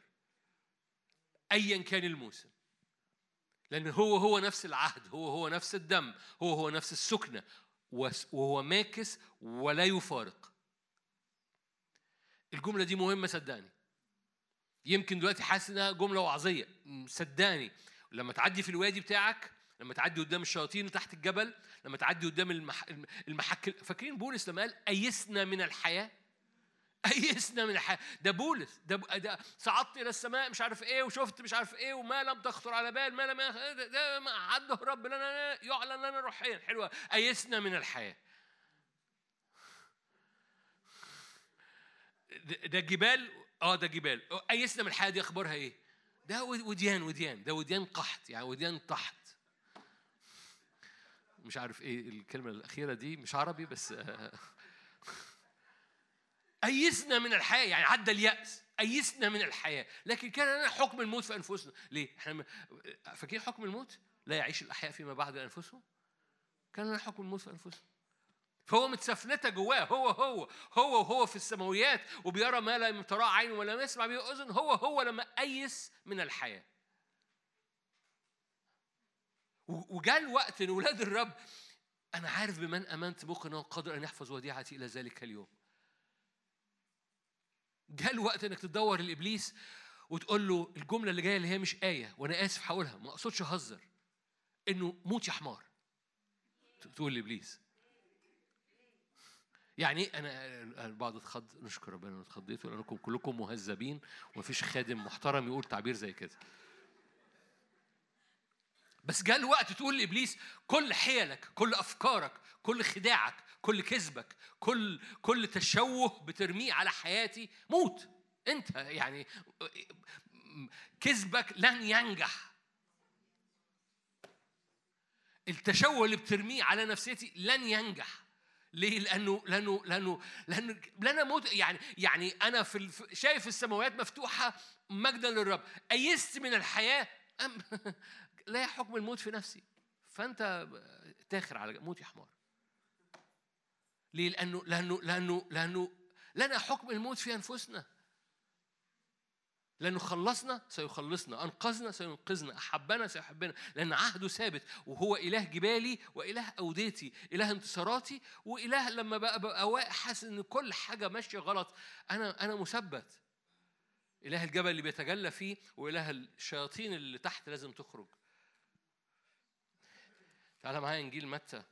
ايا كان الموسم. لأن هو هو نفس العهد هو هو نفس الدم هو هو نفس السكنة وهو ماكس ولا يفارق. الجملة دي مهمة صدقني. يمكن دلوقتي حاسس إنها جملة وعظية صدقني لما تعدي في الوادي بتاعك لما تعدي قدام الشياطين تحت الجبل لما تعدي قدام المح... المحك فاكرين بولس لما قال أيسنا من الحياة؟ أيسنا من الحياة. ده بولس ده, ده صعدت إلى السماء مش عارف إيه وشفت مش عارف إيه وما لم تخطر على بال ما لم ده, ده ما عده رب لنا يعلن لنا روحيا. حلوة. أيسنا من الحياة. ده جبال؟ آه ده جبال. أيسنا من الحياة دي أخبارها إيه؟ ده وديان وديان. ده وديان قحط يعني وديان تحت مش عارف إيه الكلمة الأخيرة دي مش عربي بس أيسنا من الحياة يعني عدى اليأس. أيسنا من الحياة. لكن كان لنا حكم الموت في أنفسنا. ليه؟ إحنا فاكرين حكم الموت؟ لا يعيش الأحياء فيما بعد أنفسهم؟ كان لنا حكم الموت في أنفسهم. فهو متسفلتة جواه هو هو هو وهو في السماويات وبيرى ما لا تراه عين ولا يسمع به أذن هو هو لما أيس من الحياة. وجاء الوقت إن ولاد الرب أنا عارف بمن أمنت بكره انه قادر أن يحفظ وديعتي إلى ذلك اليوم. جاء الوقت إنك تدور لإبليس وتقول له الجملة اللي جاية اللي هي مش آية وأنا آسف هقولها ما أقصدش اهزر إنه موت يا حمار. تقول لإبليس. يعني أنا بعض اتخض نشكر ربنا انكم اتخضيتوا لأنكم كلكم مهذبين ومفيش خادم محترم يقول تعبير زي كده. بس جاء الوقت تقول لإبليس كل حيلك كل أفكارك كل خداعك كل كذبك كل كل تشوه بترميه على حياتي موت. أنت يعني كذبك لن ينجح. التشوه اللي بترميه على نفسيتي لن ينجح. ليه؟ لأنه لأنه لأنه لأنه لأنا موت يعني يعني أنا في شايف السماوات مفتوحة مجدا للرب. أيست من الحياة؟ أم لا حكم الموت في نفسي. فأنت تاخر على موت يا حمار. ليه؟ لأنه لأنه لأنه لأنه لنا حكم الموت في أنفسنا. لأنه خلصنا سيخلصنا أنقذنا سينقذنا أحبنا سيحبنا لأن عهده ثابت وهو إله جبالي وإله أوديتي إله انتصاراتي وإله لما بقى, حاسس إن كل حاجة ماشية غلط أنا أنا مثبت. إله الجبل اللي بيتجلى فيه وإله الشياطين اللي تحت لازم تخرج. تعالى معايا إنجيل متى؟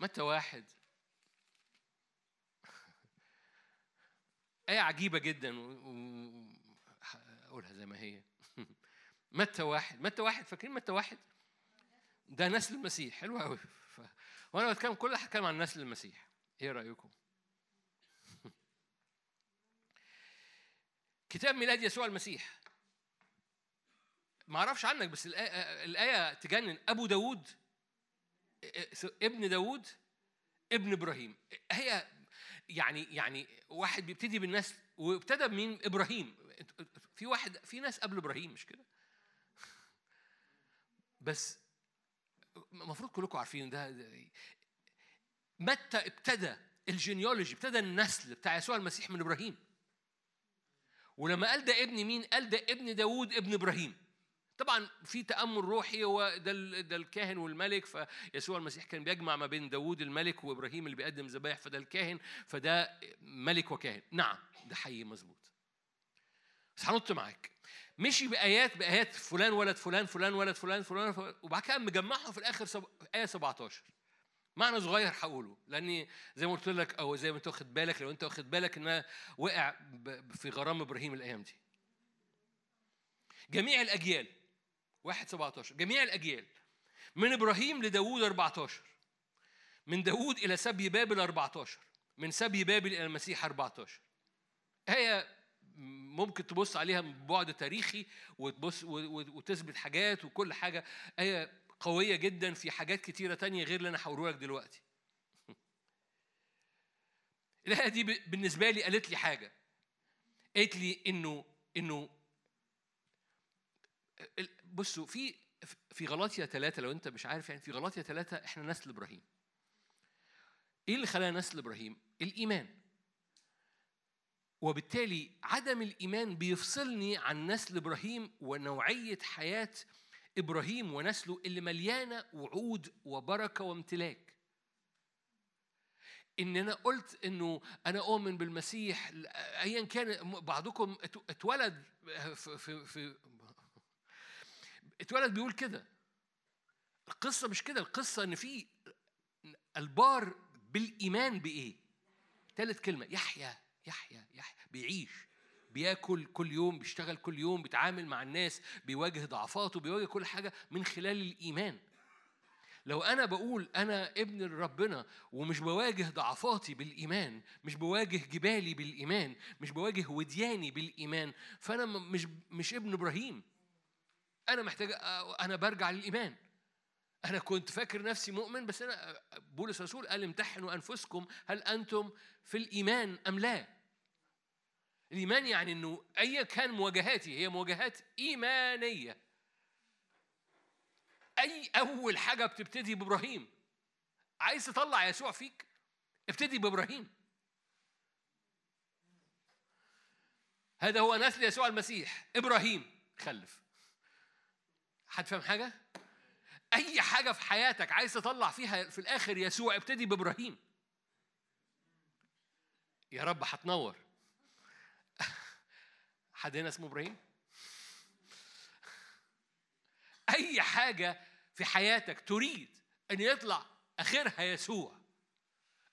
متى واحد آية عجيبة جدا أقولها زي ما هي. متى واحد متى واحد فاكرين متى واحد؟ ده نسل المسيح. حلو قوي ف... وأنا بتكلم كل هتكلم عن نسل المسيح. إيه رأيكم؟ كتاب ميلاد يسوع المسيح. ما أعرفش عنك بس الآية, الآية تجنن. أبو داود ابن داود ابن إبراهيم. هي يعني يعني واحد بيبتدي بالنسل وابتدى بمين؟ إبراهيم. في واحد في ناس قبل إبراهيم مش كده؟ بس المفروض كلكم عارفين ده, ده متى ابتدى الجينيولوجي ابتدى النسل بتاع يسوع المسيح من إبراهيم؟ ولما قال ده ابن مين؟ قال ده ابن داوود ابن إبراهيم. طبعا في تأمل روحي هو ده ده الكاهن والملك. فيسوع المسيح كان بيجمع ما بين داوود الملك وإبراهيم اللي بيقدم ذبائح فده الكاهن فده ملك وكاهن. نعم ده حقيقي مظبوط. بس هنط معاك. مشي بآيات بآيات فلان ولد فلان فلان ولد فلان فلان, فلان وبعد كده مجمعهم في الآخر سب... آية 17 معنى صغير هقوله لأني زي ما قلت لك أو زي ما أنت واخد بالك لو أنت واخد بالك انها وقع في غرام إبراهيم الأيام دي. جميع الأجيال واحد 17 جميع الأجيال. من إبراهيم لداوود 14 من داوود إلى سبي بابل 14 من سبي بابل إلى المسيح 14 هي ممكن تبص عليها من بعد تاريخي وتبص وتثبت حاجات وكل حاجة. هي قوية جدا في حاجات كتيرة تانية غير اللي أنا هقوله لك دلوقتي. الآية دي بالنسبة لي قالت لي حاجة. قالت لي إنه إنه بصوا في في غلاطيا ثلاثة لو أنت مش عارف يعني في غلاطيا ثلاثة إحنا نسل إبراهيم. إيه اللي خلانا نسل إبراهيم؟ الإيمان. وبالتالي عدم الإيمان بيفصلني عن نسل إبراهيم ونوعية حياة إبراهيم ونسله اللي مليانة وعود وبركة وامتلاك ان أنا قلت إنه أنا اؤمن بالمسيح ايا كان بعضكم اتولد في, في, في اتولد بيقول كده. القصة مش كده القصة إن في البار بالإيمان بإيه؟ ثالث كلمة يحيى يحيى يحيى بيعيش بياكل كل يوم بيشتغل كل يوم بيتعامل مع الناس بيواجه ضعفاته بيواجه كل حاجة من خلال الإيمان. لو أنا بقول أنا ابن ربنا ومش بواجه ضعفاتي بالإيمان مش بواجه جبالي بالإيمان مش بواجه ودياني بالإيمان فأنا مش مش ابن إبراهيم. أنا محتاج أنا برجع للإيمان. أنا كنت فاكر نفسي مؤمن بس أنا بولس الرسول قال امتحنوا أنفسكم هل أنتم في الإيمان أم لا. الإيمان يعني إنه أيا كان مواجهاتي هي مواجهات إيمانية. أي أول حاجة بتبتدي بإبراهيم. عايز تطلع يسوع فيك؟ ابتدي بإبراهيم. هذا هو نسل يسوع المسيح. إبراهيم خلف. حد فاهم حاجة؟ أي حاجة في حياتك عايز تطلع فيها في الآخر يسوع ابتدي بإبراهيم. يا رب هتنور. حد هنا اسمه إبراهيم؟ أي حاجة في حياتك تريد إن يطلع آخرها يسوع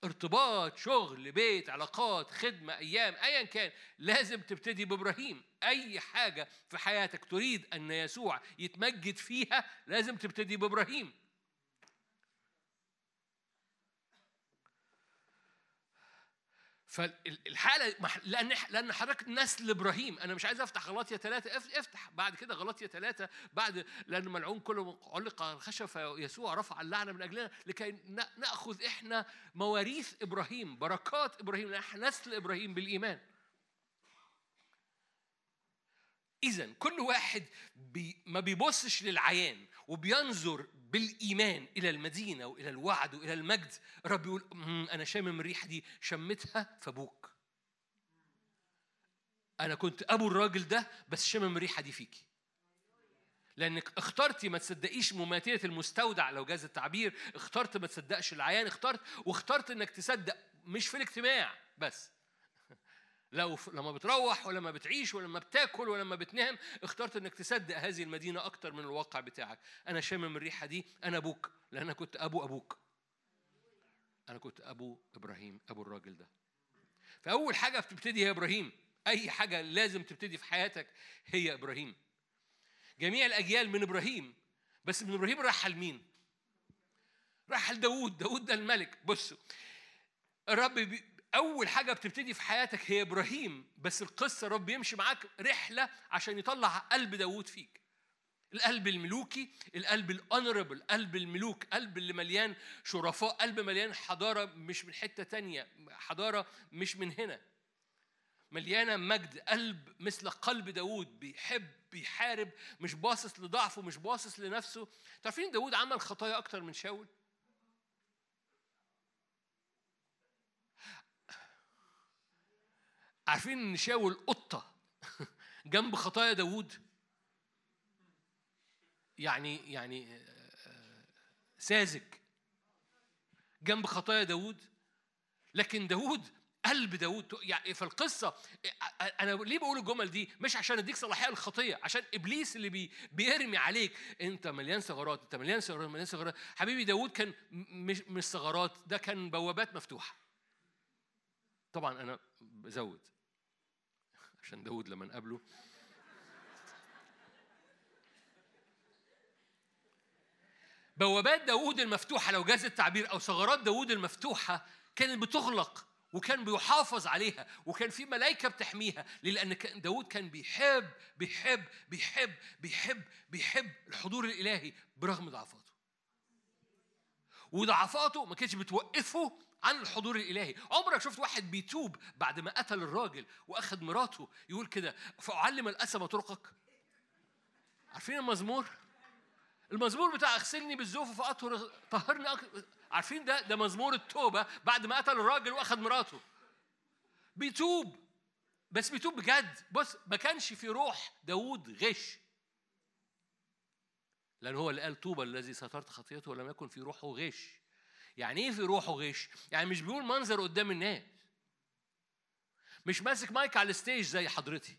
ارتباط شغل بيت علاقات خدمة أيام أيا كان لازم تبتدي بإبراهيم. أي حاجة في حياتك تريد أن يسوع يتمجد فيها لازم تبتدي بإبراهيم. فالحالة لأن لأن حضرتك نسل إبراهيم أنا مش عايز أفتح غلطية ثلاثة افتح. بعد كده غلطية ثلاثة بعد لأن ملعون كله علق على الخشب فيسوع رفع اللعنة من أجلنا. لكي نأخذ إحنا مواريث إبراهيم بركات إبراهيم. لأن إحنا نسل إبراهيم بالإيمان. اذا كل واحد بي ما بيبصش للعيان وبينظر بالإيمان إلى المدينة وإلى الوعد وإلى المجد الرب يقول أنا شامم الريحة دي شمتها فابوك أنا كنت أبو الراجل ده بس شامم الريحة دي فيكي. لأنك اخترتي ما تصدقيش مماتية المستودع لو جاز التعبير اخترت ما تصدقش العيان اخترت واخترت إنك تصدق مش في الاجتماع بس. لو لما بتروح ولما بتعيش ولما بتاكل ولما بتنام اخترت إنك تصدق هذه المدينة أكتر من الواقع بتاعك. أنا شامم الريحة دي أنا أبوك لأن أنا كنت أبو أبوك. أنا كنت أبو إبراهيم أبو الراجل ده. فأول حاجة بتبتدي هي إبراهيم أي حاجة لازم تبتدي في حياتك هي إبراهيم. جميع الأجيال من إبراهيم بس من إبراهيم راح لمين؟ راح لداود داود ده الملك. بصوا الرب أول حاجة بتبتدي في حياتك هي إبراهيم بس القصة رب يمشي معاك رحلة عشان يطلع قلب داوود فيك. القلب الملوكي القلب الأونربل قلب الملوك قلب اللي مليان شرفاء قلب مليان حضارة مش من حتة تانية حضارة مش من هنا. مليانة مجد قلب مثل قلب داوود بيحب بيحارب مش باصص لضعفه مش باصص لنفسه. تعرفين داوود عمل خطايا أكتر من شاول؟ عارفين إن شاول قطة جنب خطايا داوود؟ يعني يعني آه، ساذج. جنب خطايا داوود. لكن داوود قلب داوود. يعني في القصة أنا ليه بقول الجمل دي؟ مش عشان أديك صلاحية للخطية، عشان إبليس اللي بي بيرمي عليك. أنت مليان ثغرات، أنت مليان ثغرات، مليان ثغرات، حبيبي داوود كان مش مش ثغرات، ده كان بوابات مفتوحة. طبعا أنا بزود. عشان داود لما نقابله. بوابات داود المفتوحة لو جاز التعبير أو ثغرات داود المفتوحة كانت بتغلق وكان بيحافظ عليها وكان في ملائكة بتحميها لأن داود كان بيحب بيحب بيحب بيحب بيحب الحضور الإلهي برغم ضعفاته. وضعفاته ما كانتش بتوقفه عن الحضور الإلهي. عمرك شفت واحد بيتوب بعد ما قتل الراجل وأخذ مراته يقول كده فأعلم الأسم طرقك. عارفين المزمور؟ المزمور بتاع أغسلني بالزوف فاطهر طهرني أك... عارفين ده؟ ده مزمور التوبة بعد ما قتل الراجل وأخذ مراته. بيتوب بس بيتوب بجد. بص ما كانش في روح داوود غش. لأن هو اللي قال طوبى الذي سترت خطيته ولم يكن في روحه غش. يعني إيه في روحه غش؟ يعني مش بيقول منظر قدام الناس. مش ماسك مايك على ال stage زي حضرتي.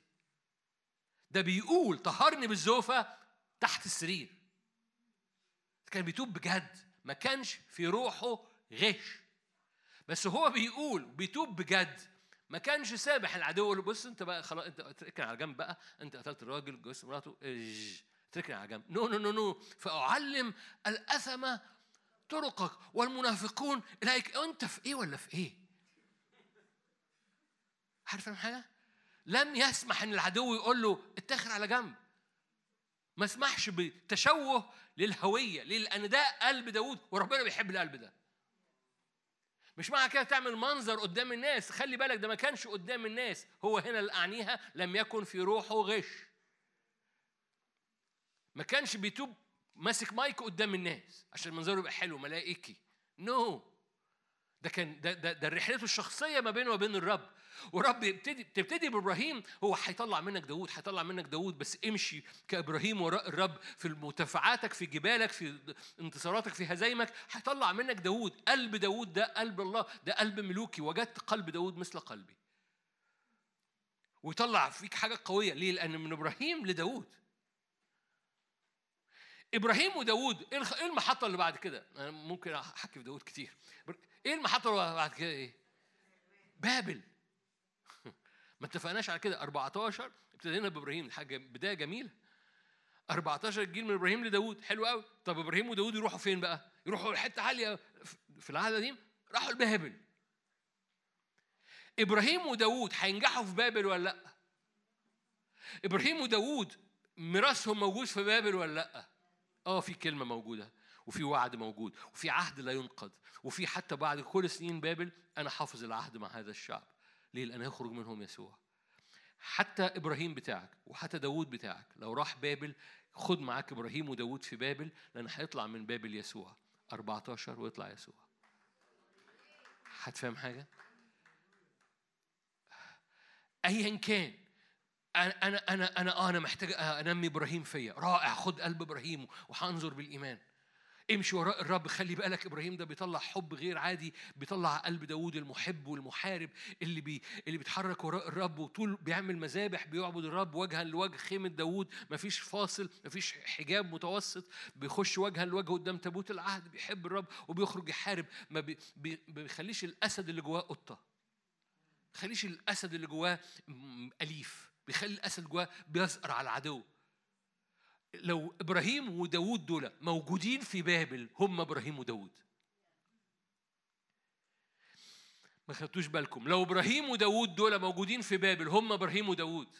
ده بيقول طهرني بالزوفة تحت السرير. كان بيتوب بجد. ما كانش في روحه غش. بس هو بيقول بيتوب بجد. ما كانش سامح العدو. يقول بص انت بقى خلاص انت اتركن على جنب بقى. انت قتلت الراجل جوز مراته اتركن على جنب. no no no no. فأعلم الأثم طرقك والمنافقون إليك أنت في إيه ولا في إيه؟ عارف حاجة؟ لم يسمح إن العدو يقول له اتخر على جنب ما اسمحش بتشوه للهوية ليه؟ لأن ده قلب داوود وربنا بيحب القلب ده مش معنى كده تعمل منظر قدام الناس خلي بالك ده ما كانش قدام الناس هو هنا اللي أعنيها لم يكن في روحه غش ما كانش بيتوب ماسك مايك قدام الناس عشان منظره يبقى حلو ملائكي. نو no. ده كان ده ده, ده رحلته الشخصية ما بينه وبين الرب. ورب يبتدي تبتدي بإبراهيم هو هيطلع منك داوود هيطلع منك داوود بس امشي كإبراهيم وراء الرب في مرتفعاتك في جبالك في انتصاراتك في هزايمك. هيطلع منك داوود. قلب داوود ده قلب الله ده قلب ملوكي. وجدت قلب داوود مثل قلبي. ويطلع فيك حاجة قوية. ليه؟ لأن من إبراهيم لداوود. إبراهيم وداوود إيه, إيه المحطة اللي بعد كده؟ أنا ممكن أحكي في داوود كتير إيه المحطة اللي بعد كده؟ إيه؟ بابل. ما اتفقناش على كده. 14 ابتدينا بإبراهيم. حاجة بداية جميلة. 14 جيل من إبراهيم لداوود. حلو قوي طب إبراهيم وداوود يروحوا فين بقى؟ يروحوا لحته عالية في العهد القديم راحوا لبابل. إبراهيم وداوود هينجحوا في بابل ولا لأ؟ إبراهيم وداوود ميراثهم موجود في بابل ولا لأ؟ آه في كلمة موجودة وفي وعد موجود وفي عهد لا ينقض وفي حتى بعد كل سنين بابل أنا حافظ العهد مع هذا الشعب. ليه؟ لأن هيخرج منهم يسوع. حتى إبراهيم بتاعك وحتى داوود بتاعك لو راح بابل خد معاك إبراهيم وداوود في بابل لأن هيطلع من بابل يسوع. 14 ويطلع يسوع. هتفهم حاجة؟ ايا كان. أنا أنا أنا أنا أنا محتاج أنمي إبراهيم فيا. رائع خد قلب إبراهيم وهنظر بالإيمان. امشي وراء الرب خلي بالك إبراهيم ده بيطلع حب غير عادي بيطلع قلب داوود المحب والمحارب اللي بي اللي بيتحرك وراء الرب وطول بيعمل مذابح بيعبد الرب وجها لوجه خيمة داوود. مفيش فاصل مفيش حجاب متوسط. بيخش وجها لوجه قدام تابوت العهد بيحب الرب وبيخرج يحارب. ما بي بيخليش الأسد اللي جواه قطة. خليش الأسد اللي جواه أليف. بيخلي الأسد جواه بيزقر على العدو. لو إبراهيم وداوود دول موجودين في بابل هم إبراهيم وداوود. ما خدتوش بالكم. لو إبراهيم وداوود دول موجودين في بابل هم إبراهيم وداوود.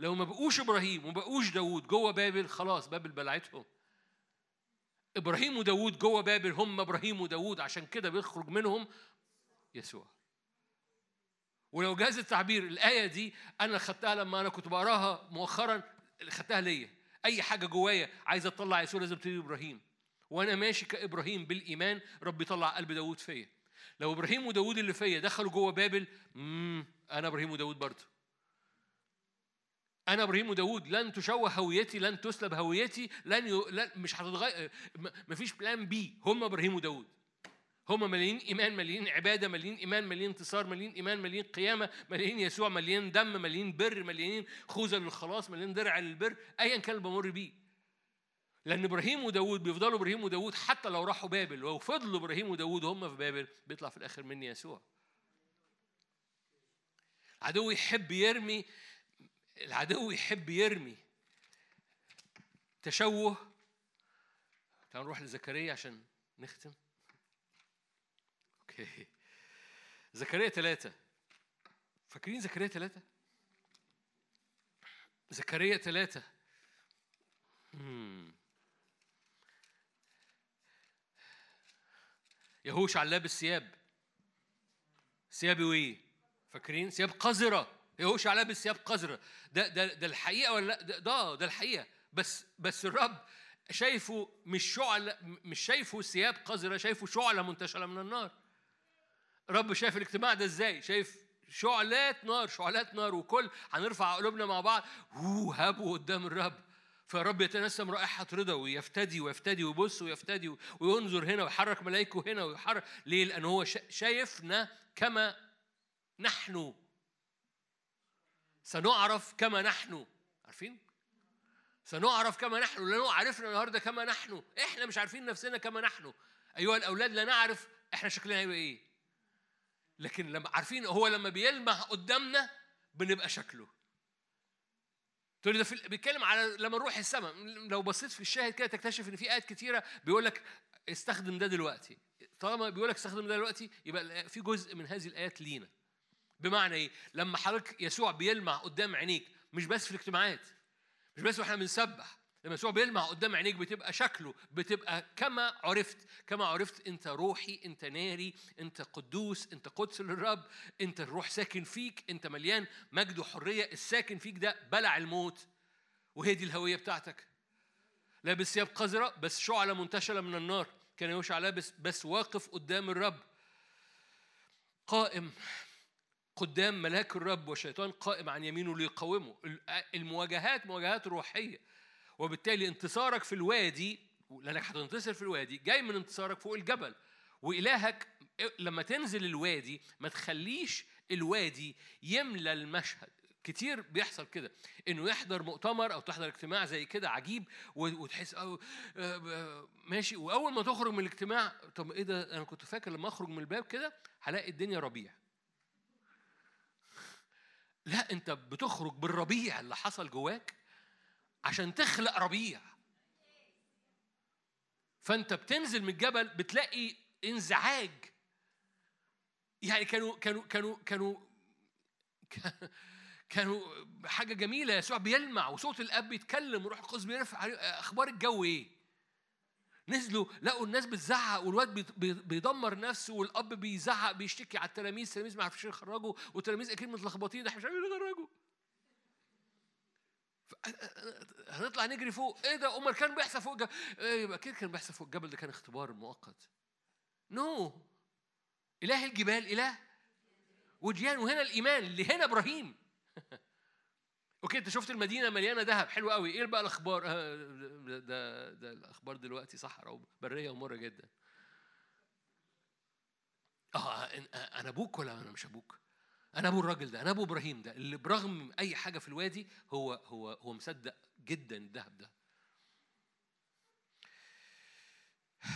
لو ما بقوش إبراهيم وما بقوش داوود جوه بابل خلاص بابل بلعتهم. إبراهيم وداوود جوه بابل هم إبراهيم وداوود. عشان كده بيخرج منهم يسوع. ولو جاز التعبير الآية دي أنا خدتها لما أنا كنت بقراها مؤخرا خدتها ليا. أي حاجة جوايا عايز أطلع يسوع لازم تبتدي إبراهيم. وأنا ماشي كإبراهيم بالإيمان رب يطلع قلب داوود فيا. لو إبراهيم وداوود اللي فيا دخلوا جوه بابل مم أنا إبراهيم وداوود برضه. أنا إبراهيم وداوود لن تشوه هويتي لن تسلب هويتي لن, ي... لن مش هتتغير مفيش plan B هم إبراهيم وداوود. هم مليين إيمان مليين عبادة مليين إيمان مليين انتصار مليين إيمان مليين قيامة مليين يسوع مليين دم مليين بر مليين خوذة للخلاص مليين درع للبر ايا كان اللي بمر بيه. لأن إبراهيم وداوود بيفضلوا إبراهيم وداوود حتى لو راحوا بابل لو فضلوا إبراهيم وداوود هم في بابل بيطلع في الآخر مني يسوع. العدو يحب يرمي العدو يحب يرمي تشوه. تعالوا نروح لزكريا عشان نختم. زكريا ثلاثة فاكرين زكريا ثلاثة؟ زكريا ثلاثة يهوش على لابس ثياب ثياب إيه؟ فاكرين؟ ثياب قذرة يهوش لابس ثياب قذرة ده ده ده الحقيقة ولا لا؟ ده ده, ده الحقيقة بس بس الرب شايفه مش شعلة مش شايفه ثياب قذرة شايفه شعلة منتشرة من النار رب شايف الاجتماع ده إزاي؟ شايف شعلات نار شعلات نار وكل هنرفع قلوبنا مع بعض. هابوا قدام الرب. فالرب يتنسم رائحة رضا ويفتدي ويفتدي ويبص ويفتدي وينظر هنا ويحرك ملائكه هنا ويحرك. ليه؟ لأن هو شايفنا كما نحن. سنعرف كما نحن. عارفين؟ سنعرف كما نحن. لأنه عرفنا النهارده كما نحن إحنا مش عارفين نفسنا كما نحن. أيها الأولاد لا نعرف إحنا شكلنا هيبقى إيه. لكن لما عارفين هو لما بيلمح قدامنا بنبقى شكله. تقول ده بيتكلم على لما نروح السماء. لو بصيت في الشاهد كده تكتشف إن في آيات كتيرة بيقول لك استخدم ده دلوقتي. طالما بيقول لك استخدم ده دلوقتي يبقى في جزء من هذه الآيات لينا. بمعنى إيه؟ لما حضرتك يسوع بيلمع قدام عينيك مش بس في الاجتماعات مش بس وإحنا بنسبح لما يسوع بيلمع قدام عينيك بتبقى شكله بتبقى كما عرفت كما عرفت انت روحي انت ناري انت قدوس انت قدس للرب انت الروح ساكن فيك انت مليان مجد وحرية الساكن فيك ده بلع الموت. وهي دي الهوية بتاعتك. لابس ثياب قذرة بس شعلة منتشره من النار. كان يوشع لابس بس واقف قدام الرب. قائم قدام ملاك الرب والشيطان قائم عن يمينه ليقاومه. المواجهات مواجهات روحية. وبالتالي انتصارك في الوادي لأنك هتنتصر في الوادي جاي من انتصارك فوق الجبل. وإلهك لما تنزل الوادي ما تخليش الوادي يملى المشهد. كتير بيحصل كده. إنه يحضر مؤتمر أو تحضر اجتماع زي كده عجيب وتحس أو آه، ماشي. وأول ما تخرج من الاجتماع طب إيه ده أنا كنت فاكر لما أخرج من الباب كده هلاقي الدنيا ربيع. لا أنت بتخرج بالربيع اللي حصل جواك عشان تخلق ربيع. فانت بتنزل من الجبل بتلاقي انزعاج. يعني كانوا كانوا كانوا كانوا كانوا حاجة جميلة. يسوع بيلمع وصوت الأب بيتكلم وروح القدس بيرفع أخبار الجو إيه؟ نزلوا لقوا الناس بتزعق والواد بيدمر نفسه والأب بيزعق بيشتكي على التلاميذ. التلاميذ ما عرفوش يخرجوا والتلاميذ أكيد متلخبطين. إحنا مش عارفين يخرجوا. هنطلع نجري فوق. إيه ده؟ أمال كان بيحصل فوق الجبل إيه يبقى كده كان بيحصل فوق. الجبل ده كان اختبار مؤقت. no. no. إله الجبال إله وديان وهنا الإيمان اللي هنا إبراهيم. okay أنت شفت المدينة مليانة ذهب. حلو قوي. إيه بقى الأخبار؟ آه، ده, ده ده الأخبار دلوقتي صحراء وبريه ومرة جدا. آه أنا أبوك ولا أنا مش أبوك؟ أنا أبو الراجل ده أنا أبو إبراهيم ده اللي برغم أي حاجة في الوادي هو هو هو مصدق جدا الذهب ده.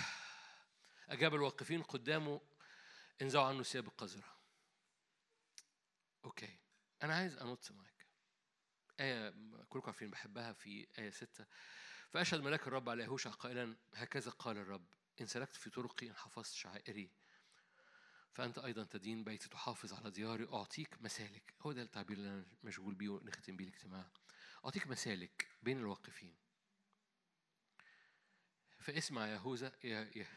أجاب الواقفين قدامه انزعوا عنه ثياب القذرة. أوكي أنا عايز أنط معاك. آية كلكم عارفين بحبها في آية ستة. فأشهد ملاك الرب على يهوشع قائلا هكذا قال الرب إن سلكت في طرقي إن حفظت شعائري فأنت أيضا تدين بيتي تحافظ على دياري أعطيك مسالك. هو ده التعبير اللي أنا مشغول بيه ونختم بيه الاجتماع. أعطيك مسالك بين الواقفين. فاسمع يهوذا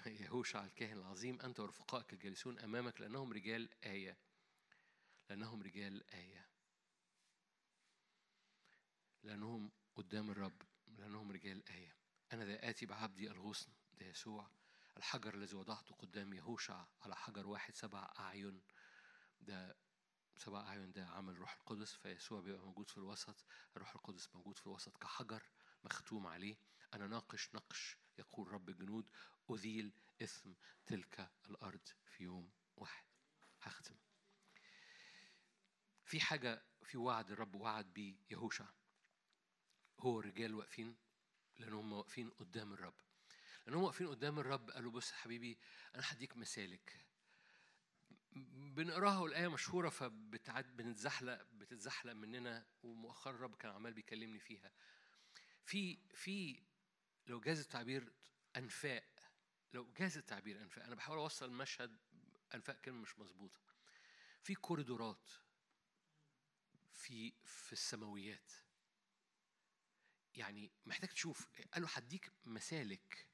يهوشع الكاهن العظيم أنت ورفقائك الجالسون أمامك لأنهم رجال آية. لأنهم رجال آية. لأنهم قدام الرب لأنهم رجال آية. أنا ذا آتي بعبدي الغصن ده يسوع. الحجر الذي وضعته قدام يهوشع على حجر واحد سبع أعين. ده سبع أعين ده عمل روح القدس فيسوع بيبقى موجود في الوسط. الروح القدس موجود في الوسط كحجر مختوم عليه. أنا ناقش نقش يقول رب الجنود أذيل إثم تلك الأرض في يوم واحد. هختم. في حاجة في وعد الرب وعد بيه يهوشع. هو الرجال واقفين لأن هم واقفين قدام الرب. لأن هم واقفين قدام الرب قالوا بص حبيبي أنا هديك مسالك بنقراها والآية مشهورة فبتعد بنتزحلق بتتزحلق مننا ومؤخرا الرب كان عمال بيكلمني فيها. في في لو جاز التعبير أنفاق لو جاز التعبير أنفاق أنا بحاول أوصل المشهد أنفاق كلمة مش مظبوطة. في كوريدورات في في السماويات. يعني محتاج تشوف قالوا هديك مسالك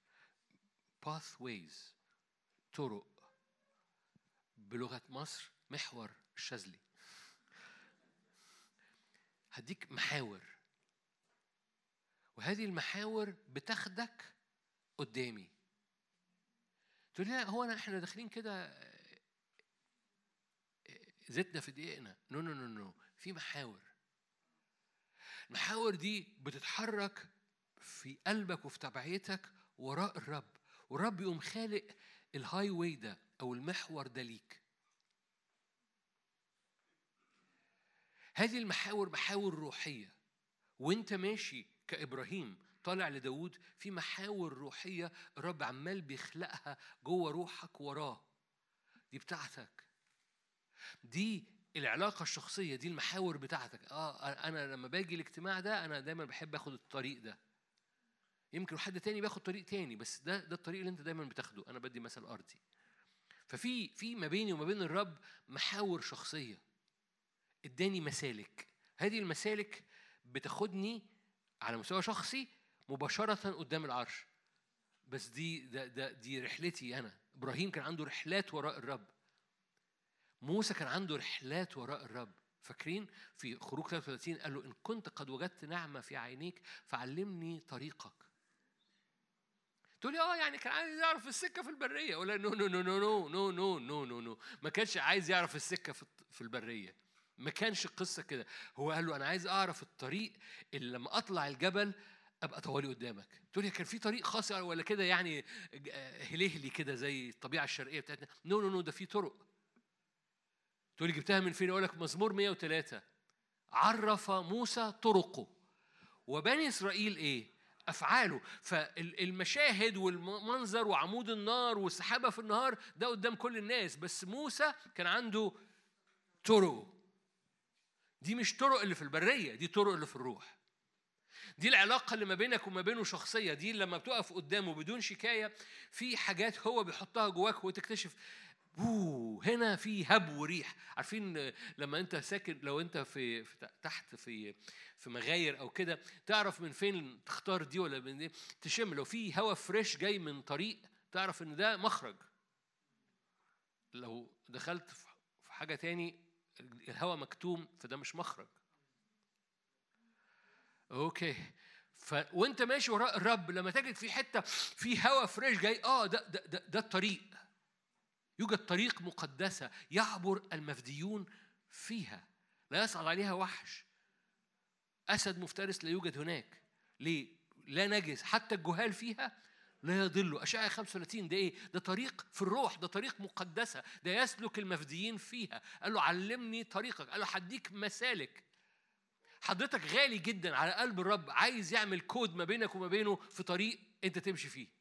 pathways طرق بلغة مصر محور الشاذلي هديك محاور. وهذه المحاور بتاخدك قدامي. تقول لي هو أنا إحنا داخلين كده زيتنا في دقيقنا. no no no no في محاور. المحاور دي بتتحرك في قلبك وفي تبعيتك وراء الرب. والرب يقوم خالق ال highway ده أو المحور ده ليك. هذه المحاور محاور روحية. وانت ماشي كإبراهيم طالع لداود في محاور روحية الرب عمال بيخلقها جوه روحك وراه. دي بتاعتك. دي العلاقة الشخصية دي المحاور بتاعتك. آه أنا لما باجي الاجتماع ده أنا دايما بحب آخد الطريق ده. يمكن حد تاني بياخد طريق تاني بس ده ده الطريق اللي انت دايما بتاخده. أنا بدي مثل أرضي. ففي في ما بيني وما بين الرب محاور شخصية. اداني مسالك. هذه المسالك بتاخدني على مستوى شخصي مباشرة قدام العرش. بس دي ده ده دي رحلتي أنا. إبراهيم كان عنده رحلات وراء الرب. موسى كان عنده رحلات وراء الرب. فاكرين؟ في خروج 33 قال له إن كنت قد وجدت نعمة في عينيك فعلمني طريقك. تقول لي آه يعني كان عايز يعرف السكه في البريه ولا no no no no no no no no no no ما كانش عايز يعرف السكه في في البريه ما كانش القصة كده هو قال له أنا عايز اعرف الطريق اللي لما اطلع الجبل ابقى طوالي قدامك تقول لي كان في طريق خاص ولا كده يعني هلهلي كده زي الطبيعه الشرقيه بتاعتنا no no no ده في طرق تقول لي جبتها من فين أقول لك مزمور 103 عرف موسى طرقه وبني اسرائيل إيه أفعاله. فالمشاهد والمنظر وعمود النار والسحابة في النهار ده قدام كل الناس. بس موسى كان عنده طرق. دي مش طرق اللي في البرية دي طرق اللي في الروح. دي العلاقة اللي ما بينك وما بينه شخصية. دي لما بتقف قدامه بدون شكاية في حاجات هو بيحطها جواك وتكتشف هنا في هب وريح. عارفين لما انت ساكن لو انت في, في تحت في في مغاير أو كده تعرف من فين تختار دي ولا من دي؟ تشم. لو في هواء فريش جاي من طريق تعرف ان ده مخرج. لو دخلت في حاجة تاني الهواء مكتوم فده مش مخرج. okay. ف... وانت ماشي وراء الرب لما تجد في حتة في هواء fresh جاي آه ده ده ده, ده الطريق. يوجد طريق مقدسة يعبر المفديون فيها. لا يصعد عليها وحش. أسد مفترس لا يوجد هناك. ليه؟ لا نجس. حتى الجهال فيها لا يضلوا إشعياء 35 ده إيه؟ ده طريق في الروح ده طريق مقدسة. ده يسلك المفديين فيها. قال له علمني طريقك. قال له هديك مسالك. حضرتك غالي جدا على قلب الرب عايز يعمل كود ما بينك وما بينه في طريق أنت تمشي فيه.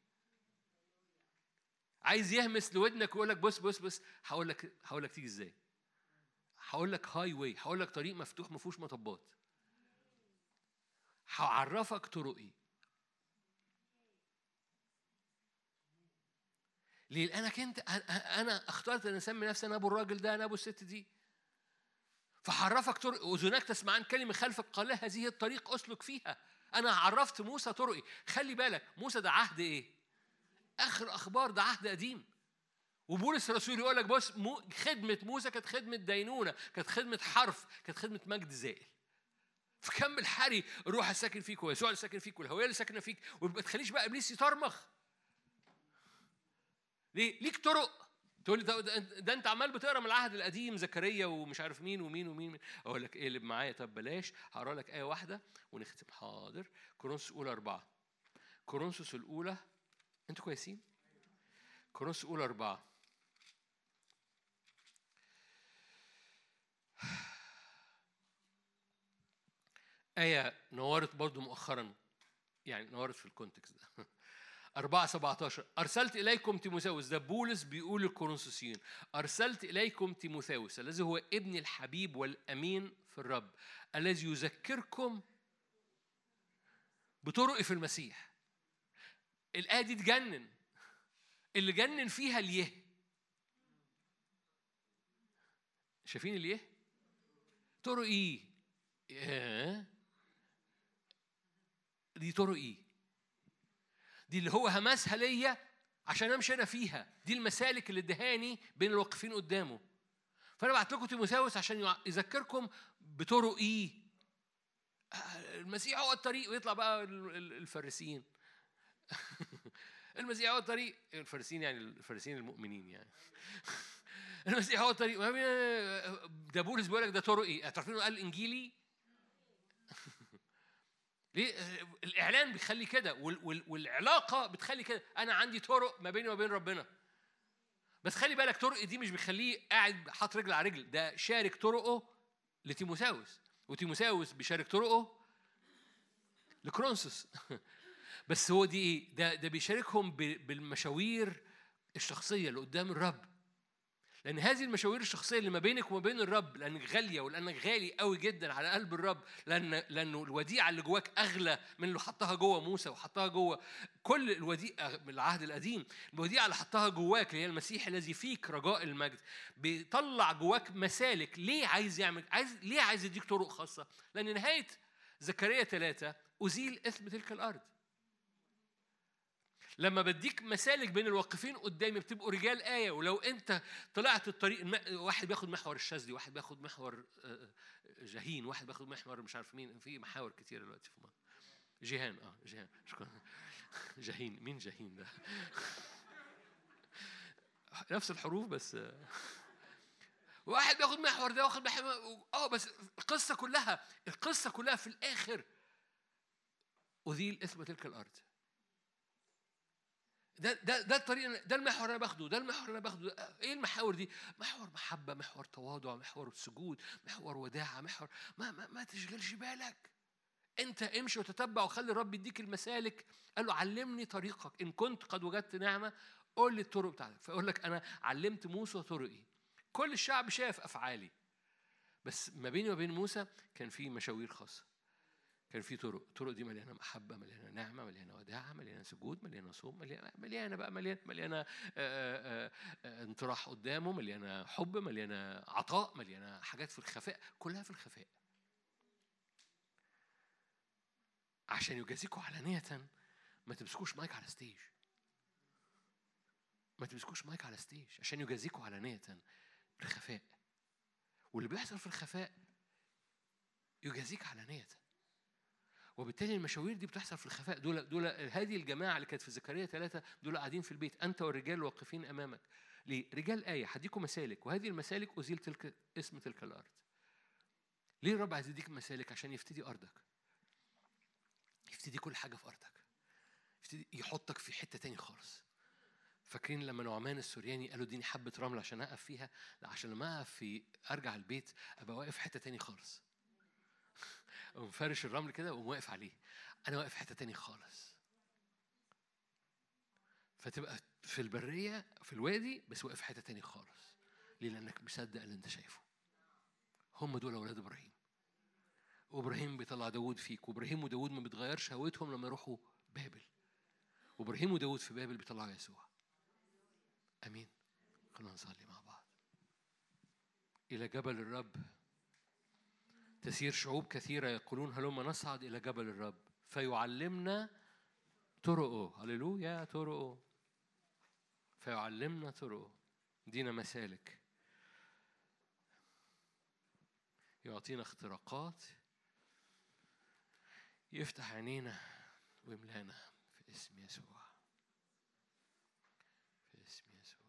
عايز يهمس لودنك ويقول لك بص بص بص هقول لك هقول لك تيجي إزاي؟ هقول لك highway هقول لك طريق مفتوح ما فيهوش مطبات. هعرفك طرقي. ليه؟ لأنك أنت أنا اخترت أن أسمي نفسي أنا أبو الراجل ده أنا أبو الست دي. فحرفك طرق أذناك تسمعان كلمة خلفك قال هذه الطريق أسلك فيها. أنا عرفت موسى طرقي. خلي بالك موسى ده عهد إيه؟ آخر أخبار ده عهد قديم. وبولس الرسول يقول لك بص مو خدمة موسى كانت خدمة دينونة كانت خدمة حرف كانت خدمة مجد زائل. فكمل حري الروح الساكن فيك ويسوع اللي ساكن فيك والهوية اللي ساكنة فيك وما تخليش بقى إبليس يطرمخ. ليه؟ ليك طرق. تقول لي ده أنت عمال بتقرأ من العهد القديم زكريا ومش عارف مين ومين ومين. أقول لك اقلب معايا طب بلاش هقرأ لك آية واحدة ونختم. حاضر. كورنثوس الأولى أربعة. كورنثوس الأولى أنتوا كويسين؟ كورنثوس الاولى أربعة. آية نورت برضو مؤخرا. يعني نورت في ال context ده. 4 17 أرسلت إليكم تيموثاوس. ده بولس بيقول للكورنثوسيين. أرسلت إليكم تيموثاوس الذي هو ابن الحبيب والأمين في الرب الذي يذكركم بطرق في المسيح. الآية دي تجنن. اللي جنن فيها اليه. شايفين اليه؟ طرق إيه؟ دي طرق إيه؟ دي اللي هو همسها ليا عشان امشي أنا فيها. دي المسالك اللي ادهاني بين الواقفين قدامه. فأنا بعت لكم تيموثاوس عشان يذكركم بطرق إيه. المسيح هو الطريق. ويطلع بقى الفارسيين المسيح هو الطريق. الفارسيين يعني الفارسيين المؤمنين يعني. المسيح هو الطريق. ده بولس بيقول لك ده طرقي عارفين إنه قال إنجيلي؟ ليه؟ الإعلان بيخلي كده والعلاقة بتخلي كده. أنا عندي طرق ما بيني وما بين ربنا. بس خلي بالك طرق دي مش بيخليه قاعد حاطط رجل على رجل. ده شارك طرقه لتيموساوس وتيموساوس بيشارك طرقه لكرونسوس. بس هو دي إيه؟ ده ده بيشاركهم بالمشاوير الشخصية اللي قدام الرب. لأن هذه المشاوير الشخصية اللي ما بينك وما بين الرب لأنك غالية ولأنك غالي قوي جدا على قلب الرب لأن لأنه الوديعة اللي جواك أغلى من اللي حطها جوه موسى وحطها جوه كل الوديعة من العهد القديم. الوديعة اللي حطها جواك اللي هي المسيح الذي فيك رجاء المجد بيطلع جواك مسالك. ليه عايز يعمل عايز ليه عايز يديك طرق خاصة؟ لأن نهاية زكريا ثلاثة أزيل إثم تلك الأرض. لما بديك مسالك بين الواقفين قدامي بتبقوا رجال آية. ولو أنت طلعت الطريق واحد بياخد محور الشاذلي واحد بياخد محور آه، آه، جهين واحد بياخد محور مش عارف مين. في محاور كتير دلوقتي في مصر. جيهان آه جيهان. شكرا. جهين. مين جهين ده؟ نفس الحروف بس آه. واحد بياخد محور ده واخد محور آه بس القصة كلها القصة كلها في الآخر. أذيل إثم تلك الأرض. ده ده ده الطريق ده المحور اللي أنا باخده ده المحور اللي أنا باخده. إيه المحاور دي؟ محور محبة محور تواضع محور سجود محور وداعة محور ما ما, ما تشغلش بالك. أنت امشي وتتبع وخلي الرب يديك المسالك. قال له علمني طريقك. إن كنت قد وجدت نعمة قول لي الطرق بتاعتك. فيقول لك أنا علمت موسى طرقي. كل الشعب شاف أفعالي. بس ما بيني وبين موسى كان في مشاوير خاصة. كان في طرق الطرق دي مليانة محبة مليانة نعمة مليانة وداعة مليانة سجود مليانة صوم مليانة مليانة بقى مليانة مليانة انطراح قدامه مليانة حب مليانة عطاء مليانة حاجات في الخفاء كلها في الخفاء. عشان يجازيكوا علانية ما تمسكوش مايك على stage ما تمسكوش مايك على stage عشان يجازيكوا علانية بالخفاء واللي بيحصل في الخفاء يجازيك علانية. وبالتالي المشاوير دي بتحصل في الخفاء دول دول هذه الجماعة اللي كانت في زكريا ثلاثة دول قاعدين في البيت أنت والرجال واقفين أمامك ليه؟ رجال آية هديكم مسالك وهذه المسالك أزيل تلك اسم تلك الأرض. ليه الرب عايز يديك مسالك؟ عشان يفتدي أرضك. يفتدي كل حاجة في أرضك. يفتدي يحطك في حتة تاني خالص. فاكرين لما نعمان السورياني قالوا اديني حبة رمل عشان أقف فيها؟ لا عشان لما أقف في أرجع البيت أبقى واقف في حتة تاني خالص. ومفرش الرمل كده وقوم واقف عليه. أنا واقف حتة تاني خالص. فتبقى في البرية في الوادي بس واقف حتة تاني خالص. ليه؟ لأنك مصدق اللي أنت شايفه. هم دول أولاد إبراهيم. وإبراهيم بيطلع داوود فيك. وإبراهيم وداوود ما بيتغيرش هويتهم لما يروحوا بابل. وإبراهيم وداوود في بابل بيطلعوا يسوع. آمين. خلونا نصلي مع بعض. إلى جبل الرب تسير شعوب كثيرة يقولون هلما نصعد إلى جبل الرب. فيعلمنا طرقه. هللويا طرقه. فيعلمنا طرقه. دينا مسالك. يعطينا اختراقات. يفتح عينينا ويملانا في اسم يسوع في اسم يسوع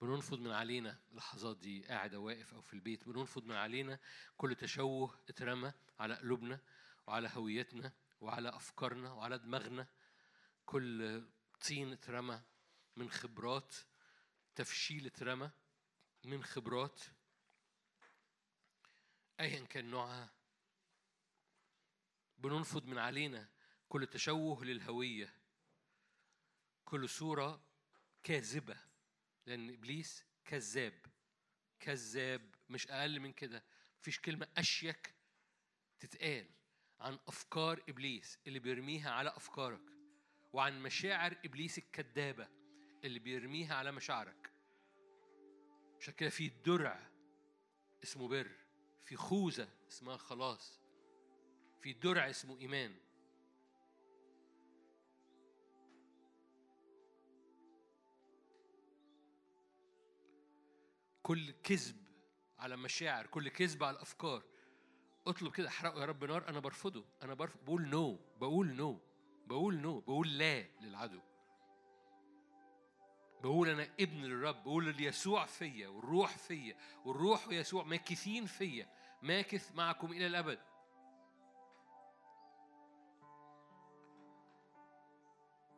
بننفض من علينا. اللحظات دي قاعد أو واقف أو في البيت. بننفض من علينا كل تشوه اترمى على قلوبنا وعلى هويتنا وعلى أفكارنا وعلى دماغنا. كل طين اترمى من خبرات تفشيل اترمى من خبرات. أيا كان نوعها. بننفض من علينا كل تشوه للهوية. كل صورة كاذبة. لأن إبليس كذاب. كذاب مش أقل من كده. مفيش كلمة أشيك تتقال عن أفكار إبليس اللي بيرميها على أفكارك وعن مشاعر إبليس الكذابة اللي بيرميها على مشاعرك. عشان كده في درع اسمه بر في خوذة اسمها خلاص في درع اسمه إيمان. كل كذب على مشاعر كل كذب على الافكار اطلب كده احرقه يا رب نار أنا برفضه. أنا برفض بقول نو بقول نو بقول نو بقول لا للعدو. بقول أنا ابن للرب بقول يسوع فيا والروح فيا والروح ويسوع ماكثين فيا ماكث معكم إلى الأبد.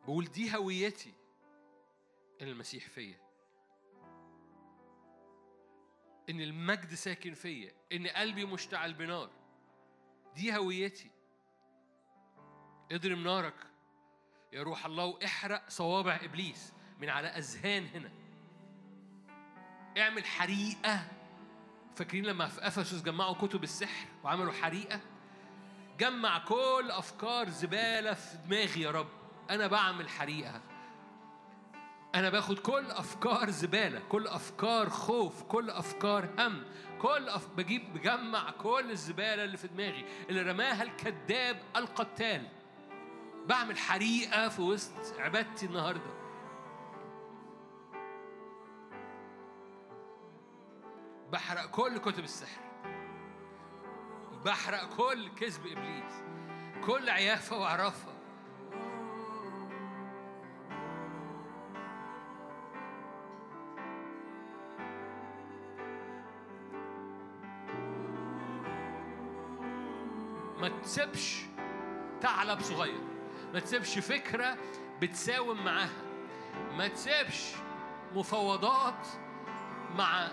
بقول دي هويتي إن المسيح فيا. إن المجد ساكن فيا إن قلبي مشتعل بنار. دي هويتي. اضرب نارك. يا روح الله واحرق صوابع إبليس من على أذهان هنا. اعمل حريقة. فاكرين لما في أفسس جمعوا كتب السحر وعملوا حريقة؟ جمع كل أفكار زبالة في دماغي يا رب. أنا بعمل حريقة. أنا باخد كل أفكار زبالة كل أفكار خوف كل أفكار هم كل أف... بجيب بجمع كل الزبالة اللي في دماغي اللي رماها الكذاب القتال. بعمل حريقة في وسط عبادتي النهارده. بحرق كل كتب السحر. بحرق كل كذب إبليس. كل عيافة وعرافة. تسيبش ثعلب صغير. ما تسيبش فكرة بتساوم معاها. ما تسيبش مفاوضات مع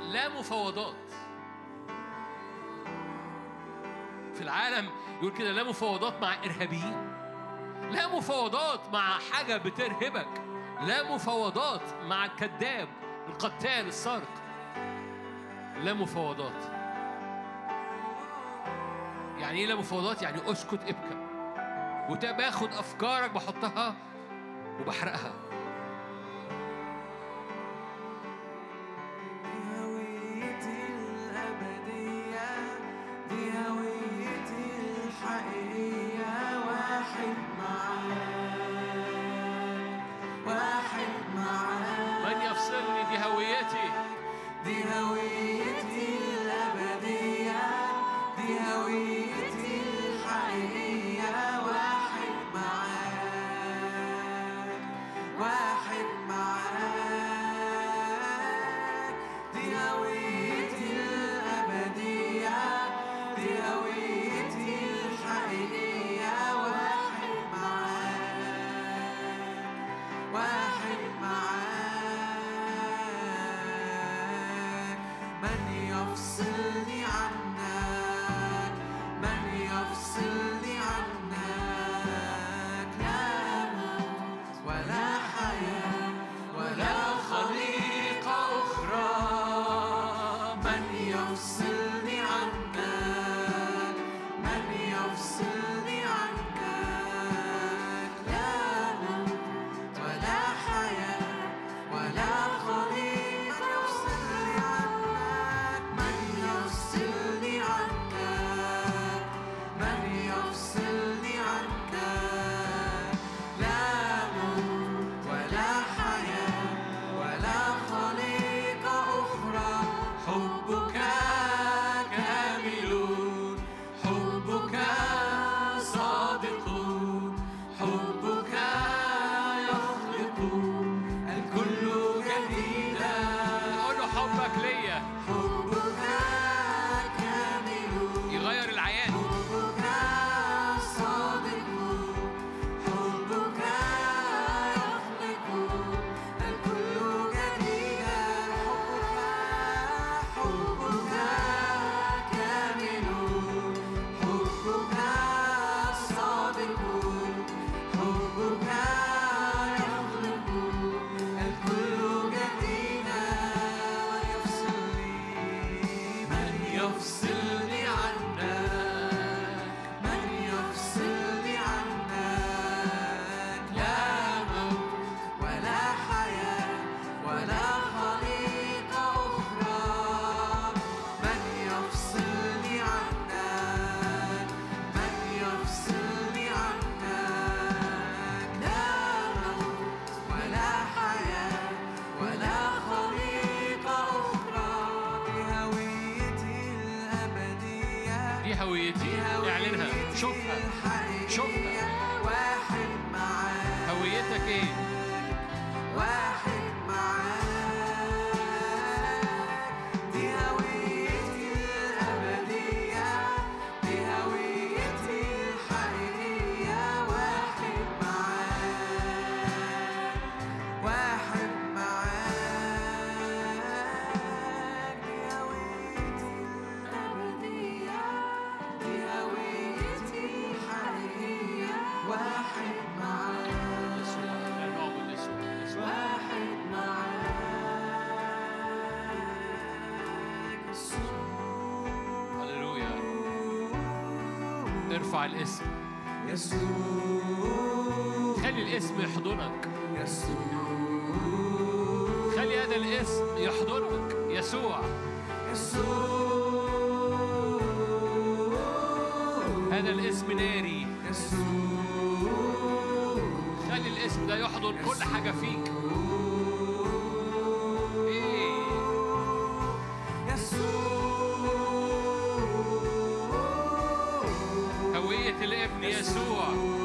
لا مفاوضات. في العالم يقول كده لا مفاوضات مع إرهابيين لا مفاوضات مع حاجة بترهبك لا مفاوضات مع الكذاب القتال السارق لا مفاوضات. يعني إيه لا مفاوضات يعني أسكت ابكى. وباخد أفكارك بحطها وبحرقها. ارفع الاسم. يسوع. خلي الاسم يحضنك. يسوع. خلي هذا الاسم يحضنك. يسوع. يسوع. هذا الاسم ناري. يسوع. كل حاجة فيك. يسوع. هوية الابن يسوع.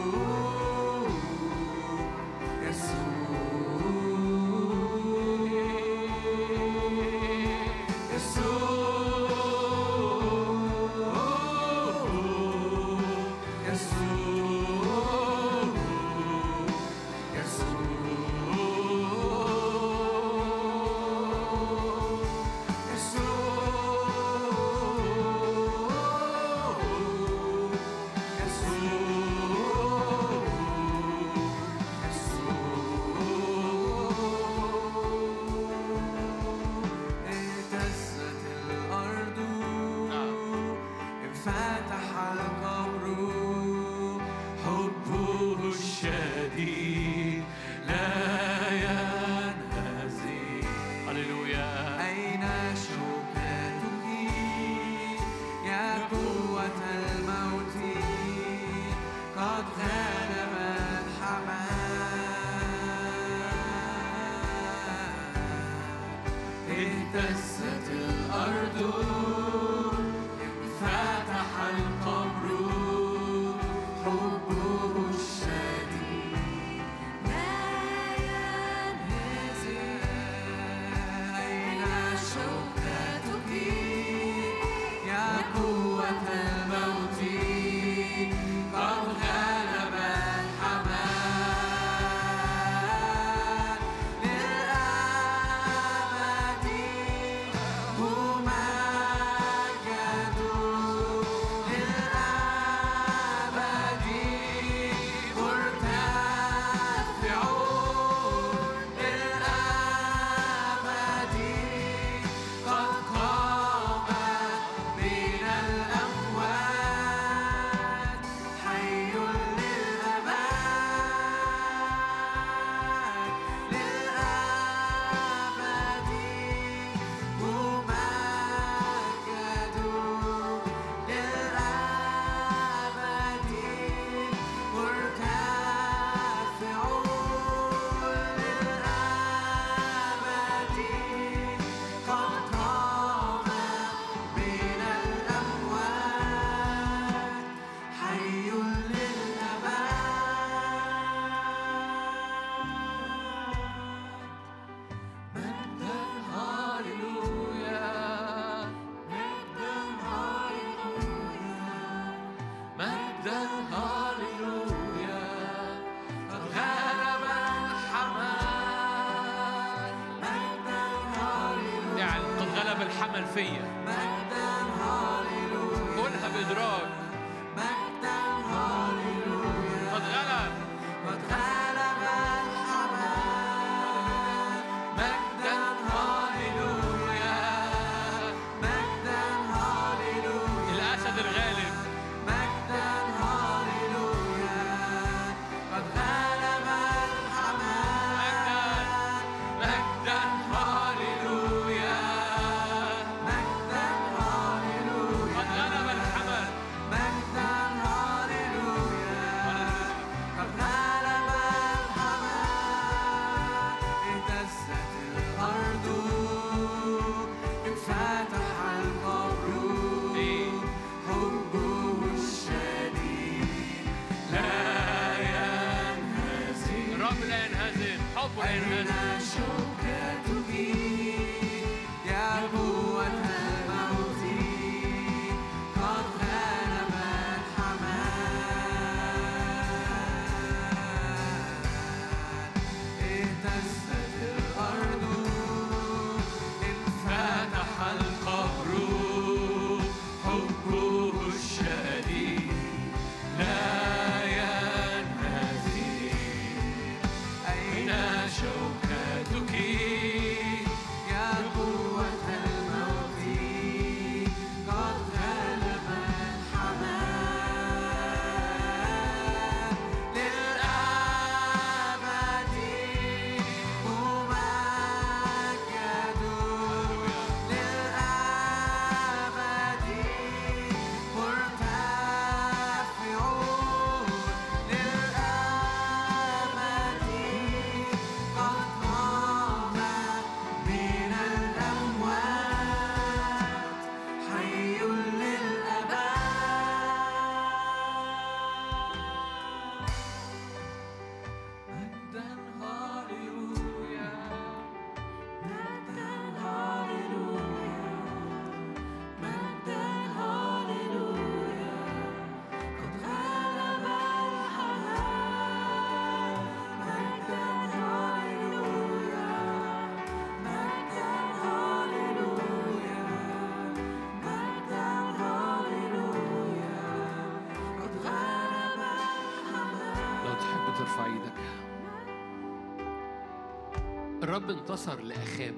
انتصر لأخاب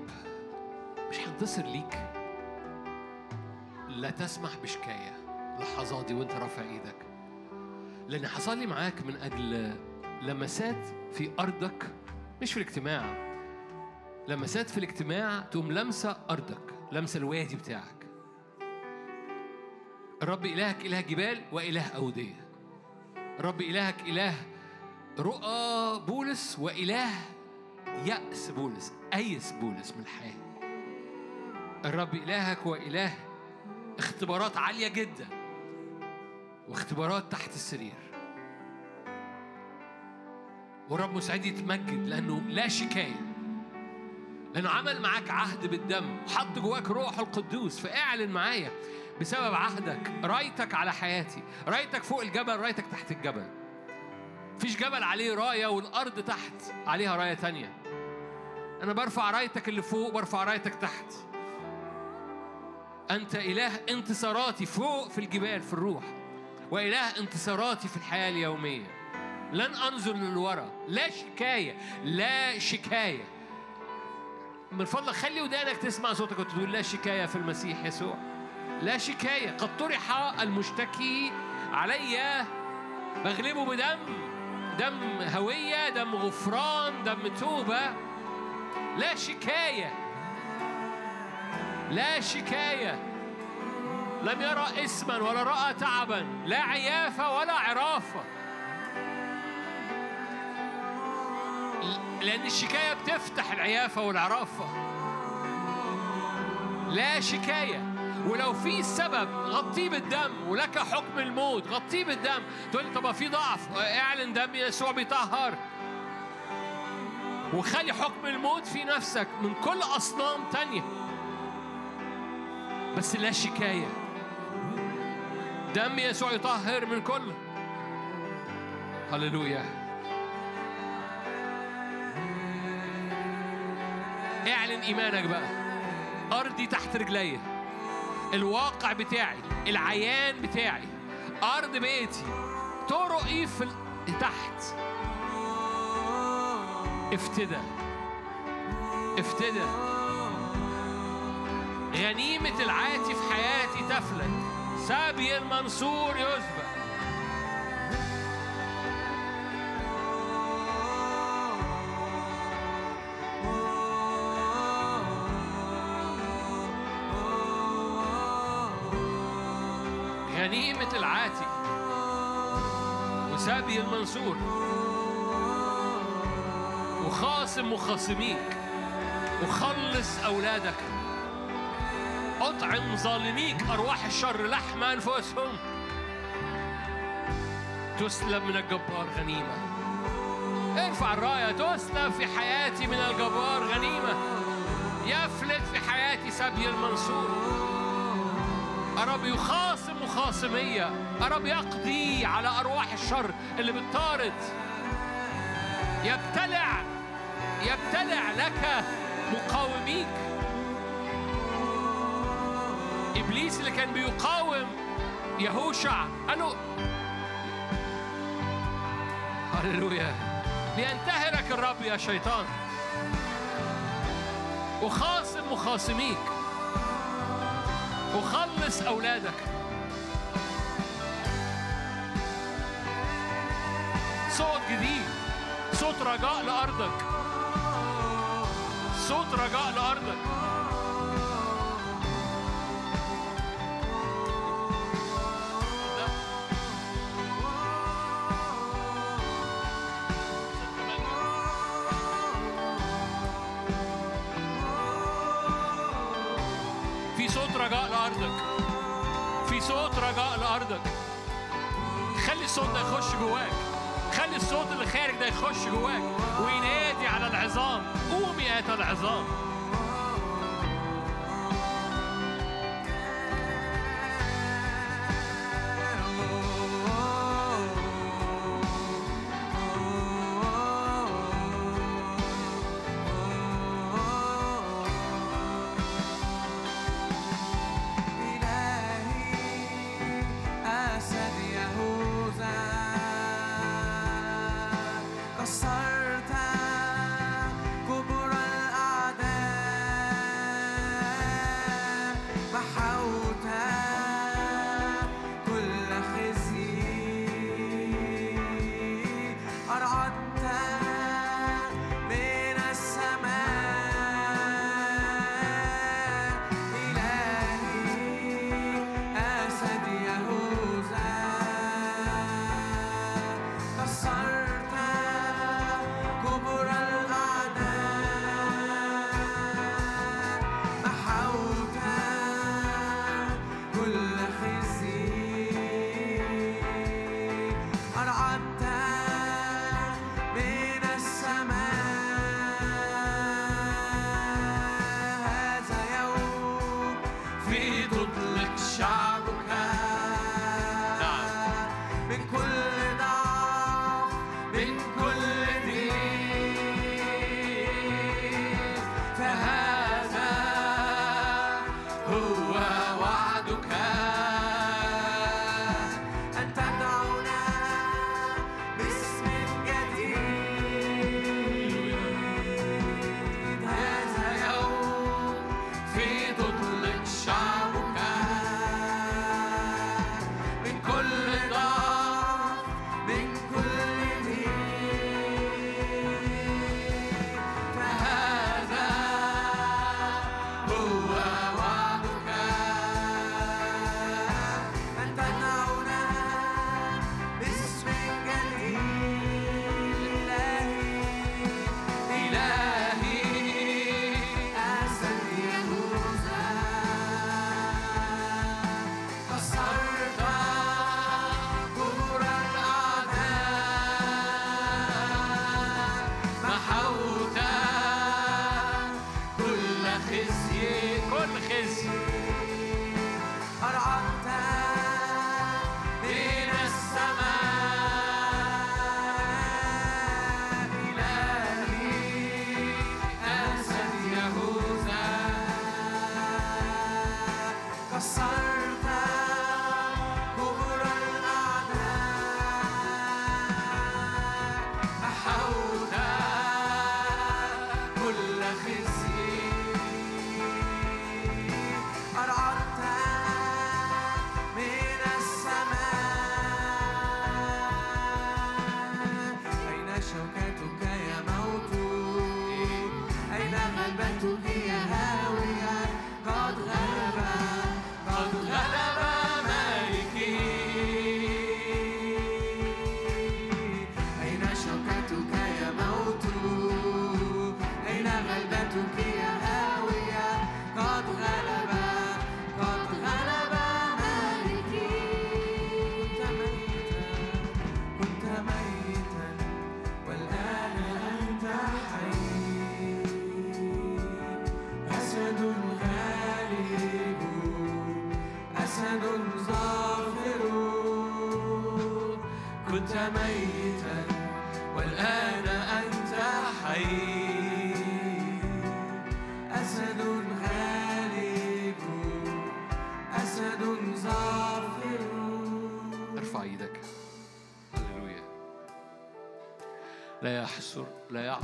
مش هينتصر ليك؟ لا تسمح بشكاية اللحظات دي وانت رافع إيدك. لأن حصل لي معاك من أجل لمسات في أرضك مش في الاجتماع. لمسات في الاجتماع تقوم لمسة أرضك لمسة الوادي بتاعك. الرب إلهك إله جبال وإله أودية. الرب إلهك إله رؤى بولس وإله يأس بولس. أيس بولس من الحياة. الرب إلهك هو إله اختبارات عالية جدا واختبارات تحت السرير. والرب مساعد يتمجد لأنه لا شكاية لأنه عمل معاك عهد بالدم وحط جواك روح القدوس فاعلن معايا بسبب عهدك رايتك على حياتي رايتك فوق الجبل رايتك تحت الجبل. فيش جبل عليه راية والأرض تحت عليها راية تانية. أنا برفع رايتك اللي فوق برفع رايتك تحت. أنت إله انتصاراتي فوق في الجبال في الروح. وإله انتصاراتي في الحياة اليومية. لن أنظر للورا. لا شكاية لا شكاية. من فضلك خلي ودانك تسمع صوتك وتقول لا شكاية في المسيح يسوع. لا شكاية. قد طرح المشتكي علي بغلبه بدم. دم هوية دم غفران دم توبة. لا شكاية. لا شكاية. لم يرى اسما ولا رأى تعبا لا عيافة ولا عرافة. لأن الشكاية بتفتح العيافة والعرافة. لا شكاية. ولو في سبب غطيه بالدم ولك حكم الموت غطيه بالدم. تقول لي طب في ضعف اعلن دم يسوع بيطهر. وخلي حكم الموت في نفسك من كل أصنام تانية. بس لا شكاية. دم يسوع يطهر من كل. هللويا. اعلن إيمانك بقى. أرضي تحت رجلي. الواقع بتاعي العيان بتاعي أرض بيتي. طرقي في تحت. افتدى. افتدى. غنيمة العاتي في حياتي تفلت. سابي المنصور يسبق غنيمة العاتي. وسابي المنصور. وخاصم مخاصميك. وخلص أولادك. أطعم ظالميك أرواح الشر لحم أنفسهم. تسلب من الجبار غنيمة. ارفع الراية تسلب في حياتي من الجبار غنيمة. يفلت في حياتي سبي المنصور. أرب يخاصم مخاصمية. أرب يقضي على أرواح الشر اللي بتطارد. يبتلع يبتلع لك مقاوميك. إبليس اللي كان بيقاوم يهوشع. قال له هللويا. لينتهرك الرب يا شيطان. وخاصم مخاصميك. وخلص أولادك. صوت جديد. صوت رجاء لأرضك. صوت رجاء لارضك في صوت رجاء لأرضك. في صوت رجاء لأرضك. خلي الصوت ده يخش جواك. الصوت اللي خارج ده يخش جواك وينادي على العظام. قومي يا العظام.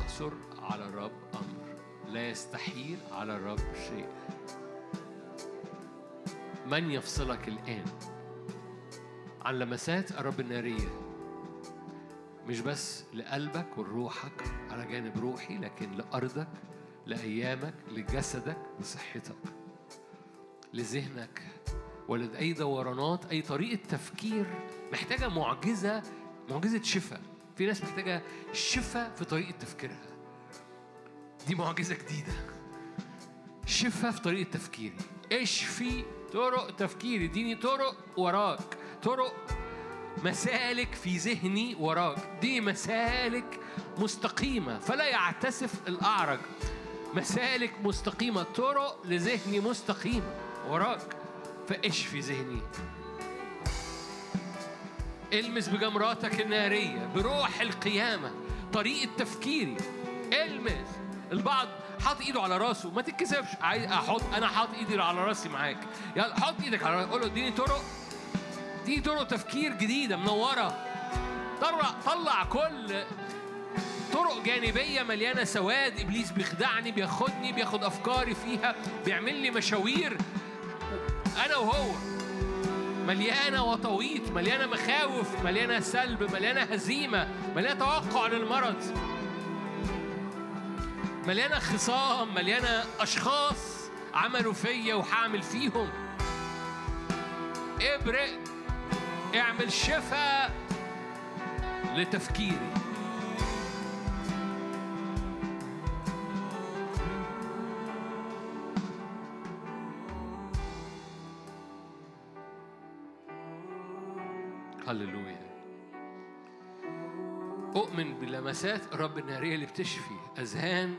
يعثر على الرب أمر. لا يستحيل على الرب شيء. من يفصلك الآن؟ عن لمسات الرب النارية. مش بس لقلبك ولروحك على جانب روحي لكن لأرضك لأيامك لجسدك لصحتك. لذهنك. ولا أي دورانات أي طريقة تفكير محتاجة معجزة معجزة شفاء. في ناس محتاجة شفاء في طريقة تفكيرها. دي معجزة جديدة. شفاء في طريقة تفكيري. اشفي طرق تفكيري؟ اديني طرق وراك. طرق مسالك في ذهني وراك. دي مسالك مستقيمة. فلا يعتسف الأعرج. مسالك مستقيمة. طرق لذهني مستقيمة. وراك. فاشفي ذهني؟ المس بجمراتك النارية بروح القيامة طريقة تفكيري. المس. البعض حاطط إيده على راسه ما تتكسفش. عايز أحط أنا حاطط إيدي على راسي معاك. يلا حط إيدك على قول له اديني طرق. اديني طرق تفكير جديدة منورة. طلع طلع كل طرق جانبية مليانة سواد. إبليس بيخدعني بياخدني بياخد أفكاري فيها بيعمل لي مشاوير. أنا وهو. مليانة وطويط مليانة مخاوف مليانة سلب مليانة هزيمة مليانة توقع للمرض. مليانة خصام مليانة أشخاص عملوا فيا وهعمل فيهم. ابرق اعمل شفاء لتفكيري. هللويا. أؤمن بلمسات الرب النارية اللي بتشفي أذهان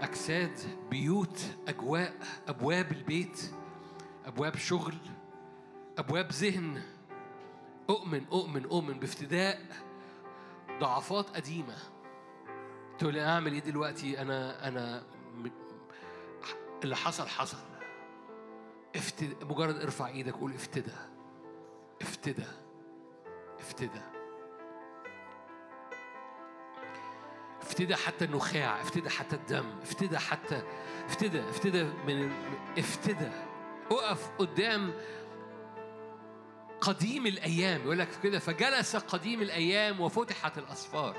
أجساد بيوت أجواء أبواب البيت أبواب شغل أبواب ذهن. أؤمن أؤمن أؤمن بافتداء ضعفات قديمة. تقول لي أعمل إيه دلوقتي؟ أنا أنا اللي حصل حصل. افتد... مجرد ارفع إيدك قول افتدى. افتدى. افتدى افتدى حتى النخاع افتدى حتى الدم افتدى حتى افتدى افتدى من افتدى اقف قدام قديم الأيام يقول لك كده فجلس قديم الأيام وفتحت الأسفار.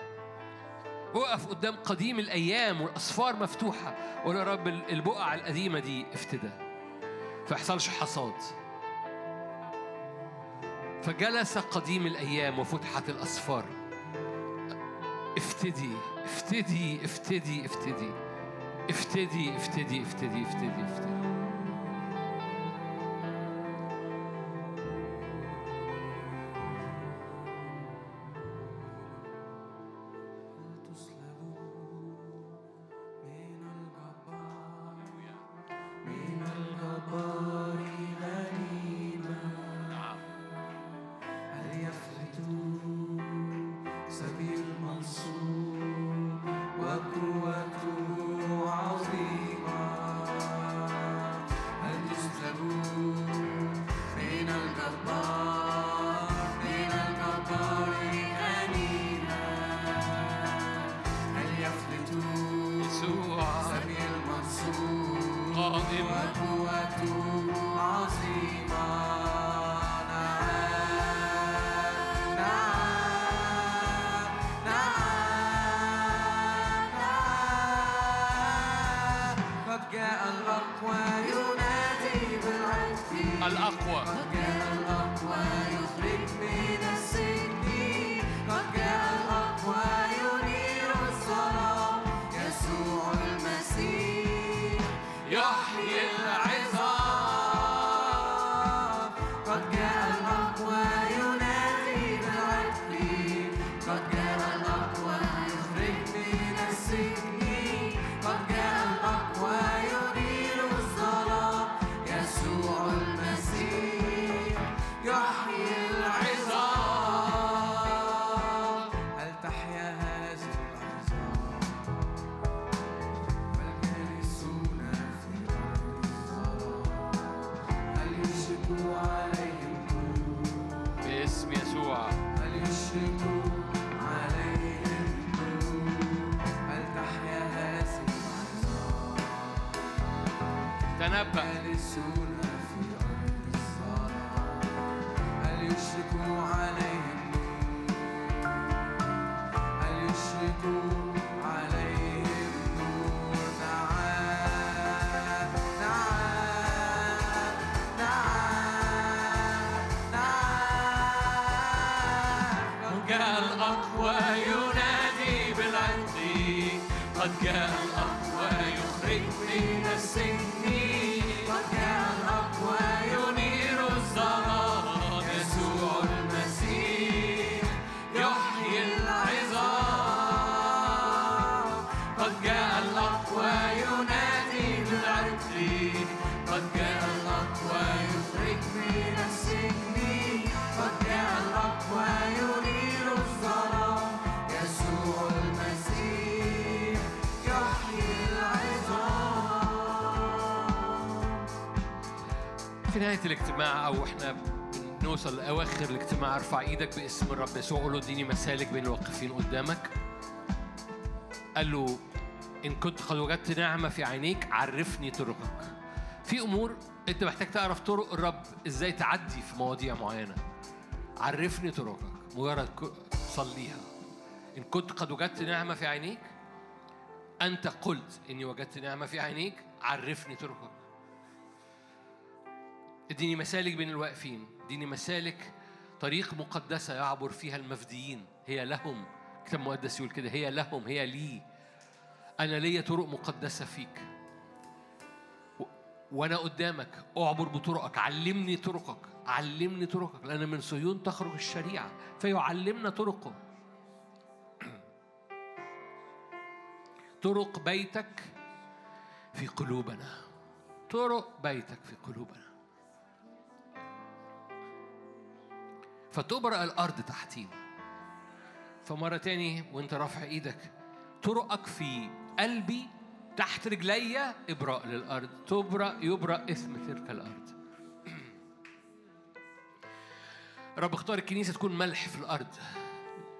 وقف قدام قديم الأيام والأسفار مفتوحة وقول يا رب البقع القديمة دي افتدى فيحصلش حصاد. فجلس قديم الأيام وفتحت الاسفار افتدي افتدي افتدي افتدي افتدي افتدي افتدي افتدي. افتدي من قد نهاية الاجتماع أو إحنا بنوصل لأواخر الاجتماع ارفع إيدك باسم الرب يسوع قول له اديني مسالك بين الواقفين قدامك. قال له إن كنت قد وجدت نعمة في عينيك عرفني طرقك. في أمور أنت محتاج تعرف طرق الرب إزاي تعدي في مواضيع معينة. عرفني طرقك مجرد صليها. إن كنت قد وجدت نعمة في عينيك أنت قلت إني وجدت نعمة في عينيك عرفني طرقك. اديني مسالك بين الواقفين. اديني مسالك طريق مقدسة يعبر فيها المفديين. هي لهم كتاب مقدس يقول كده هي لهم هي لي. أنا ليا طرق مقدسة فيك. وأنا قدامك. أعبر بطرقك. علمني طرقك. علمني طرقك. لأن من صهيون تخرج الشريعة. فيعلمنا طرقه. طرق بيتك في قلوبنا. طرق بيتك في قلوبنا. فتبرأ الأرض تحتينا فمرة تاني وانت رافع إيدك طرقك في قلبي تحت رجلي إبراء للأرض. تبرأ يبرأ إثم تلك الأرض. رب اختار الكنيسة تكون ملح في الأرض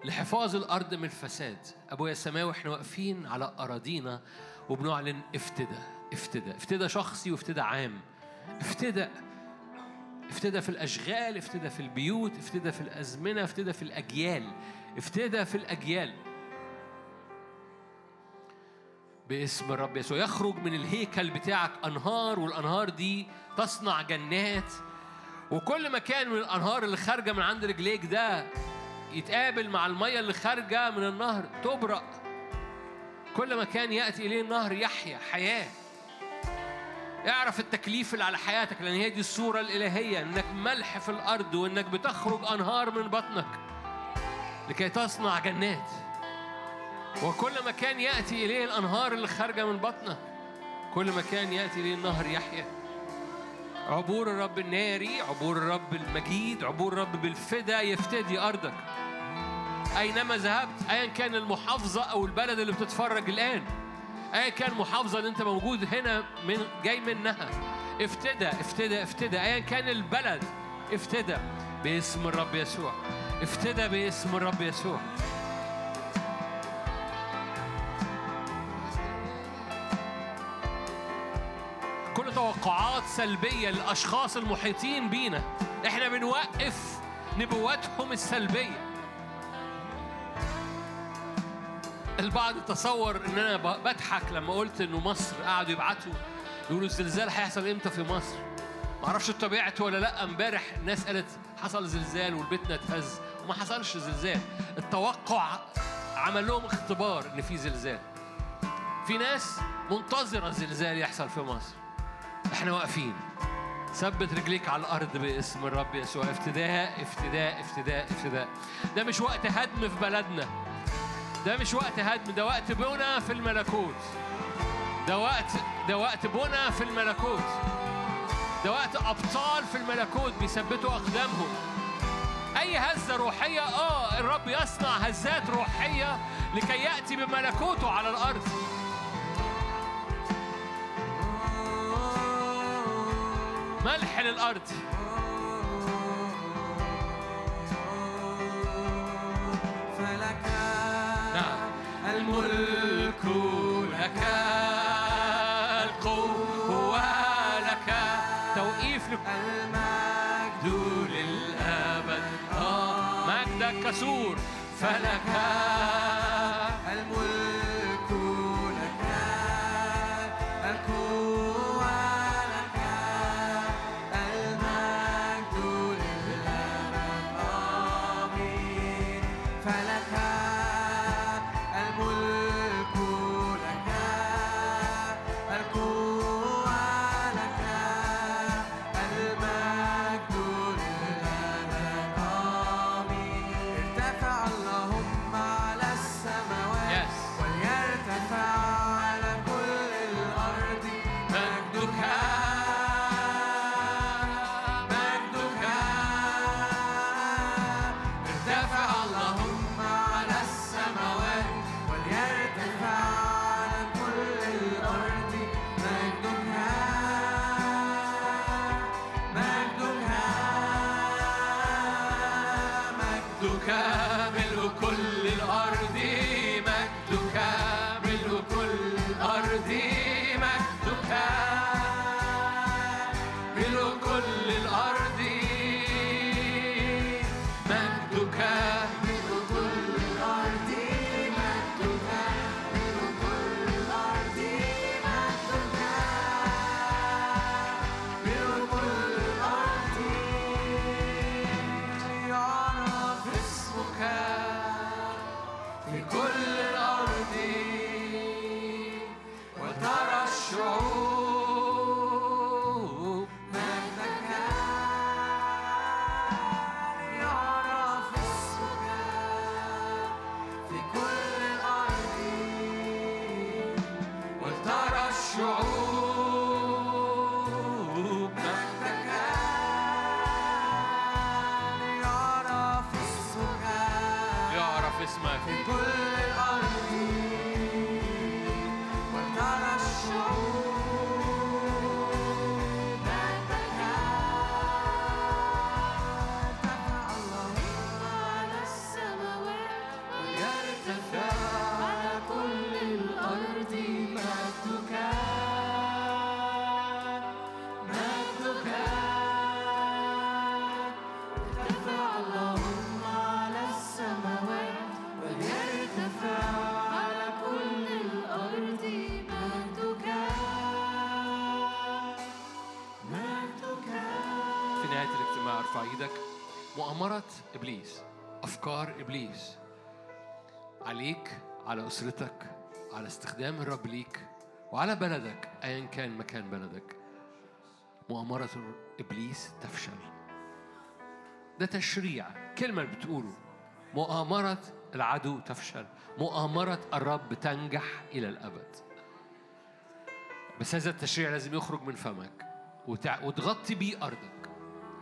لحفاظ الأرض من الفساد. أبويا السماوي إحنا واقفين على أراضينا وبنعلن افتداء افتداء افتداء شخصي وافتداء عام. افتداء. افتدى في الأشغال افتدى في البيوت افتدى في الأزمنة افتدى في الأجيال افتدى في الأجيال. باسم الرب يسوع. يخرج من الهيكل بتاعك أنهار والأنهار دي تصنع جنات. وكل مكان من الأنهار اللي خارجة من عند رجليك ده يتقابل مع المية اللي خارجة من النهر تبرأ. كل مكان يأتي إليه النهر يحيا حياة. اعرف التكليف اللي على حياتك لأن هي دي الصورة الإلهية إنك ملح في الأرض وإنك بتخرج أنهار من بطنك لكي تصنع جنات. وكل مكان يأتي إليه الأنهار اللي خارجة من بطنك كل مكان يأتي إليه النهر يحيا. عبور الرب الناري عبور الرب المجيد عبور الرب بالفدا يفتدي أرضك. أينما ذهبت ايا كان المحافظة أو البلد اللي بتتفرج الآن. ايا كان المحافظه اللي انت موجود هنا من جاي منها. افتدى افتدى افتدى. ايا كان البلد افتدى. باسم الرب يسوع. افتدى باسم الرب يسوع. كل توقعات سلبية للأشخاص المحيطين بينا. إحنا بنوقف نبواتهم السلبية. البعض تصور إن أنا بضحك لما قلت إنه مصر قعدوا يبعتوا يقولوا الزلزال هيحصل إمتى في مصر؟ معرفش طبيعته ولا لأ امبارح الناس قالت حصل زلزال والبيتنا اتهز وما حصلش زلزال. التوقع عمل لهم اختبار إن في زلزال. في ناس منتظرة زلزال يحصل في مصر. إحنا واقفين. ثبت رجليك على الأرض باسم الرب يسوع. افتداء افتداء افتداء افتداء. ده مش وقت هدم في بلدنا. ده مش وقت هدم ده وقت بنى في الملكوت. ده وقت ده وقت بنى في الملكوت. ده وقت أبطال في الملكوت بيثبتوا أقدامهم. أي هزة روحية آه الرب يصنع هزات روحية لكي يأتي بملكوته على الأرض. ملح للأرض. لك القوة لك توقيف المجد للأبد. آه مجدك كسور فلك مؤامرة إبليس أفكار إبليس. عليك على أسرتك على استخدام الرب ليك وعلى بلدك ايا كان مكان بلدك. مؤامرة إبليس تفشل. ده تشريع كلمة بتقوله. مؤامرة العدو تفشل. مؤامرة الرب تنجح إلى الأبد. بس هذا التشريع لازم يخرج من فمك. وتغطي بيه أرضك.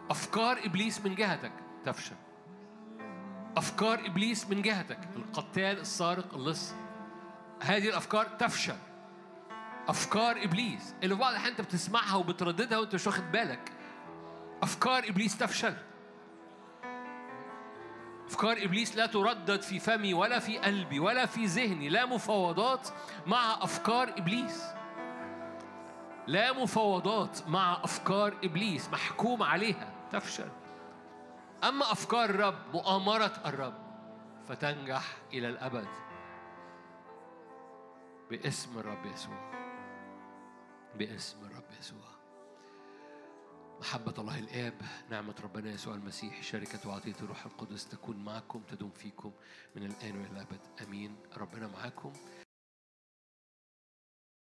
أفكار إبليس من جهتك تفشل. أفكار إبليس من جهتك. القتال السارق اللص. هذه الأفكار تفشل. أفكار إبليس. اللي في بعض الأحيان أنت بتسمعها وبترددها وأنت مش واخد بالك. أفكار إبليس تفشل. أفكار إبليس لا تردد في فمي ولا في قلبي ولا في ذهني. لا مفاوضات مع أفكار إبليس. لا مفاوضات مع أفكار إبليس. محكوم عليها. تفشل. أما أفكار الرب مؤامرة الرب فتنجح إلى الأبد باسم الرب يسوع. باسم الرب يسوع. محبة الله الآب نعمة ربنا يسوع المسيح شركة وعطية الروح القدس تكون معكم تدوم فيكم من الآن وإلى الأبد. أمين. ربنا معاكم.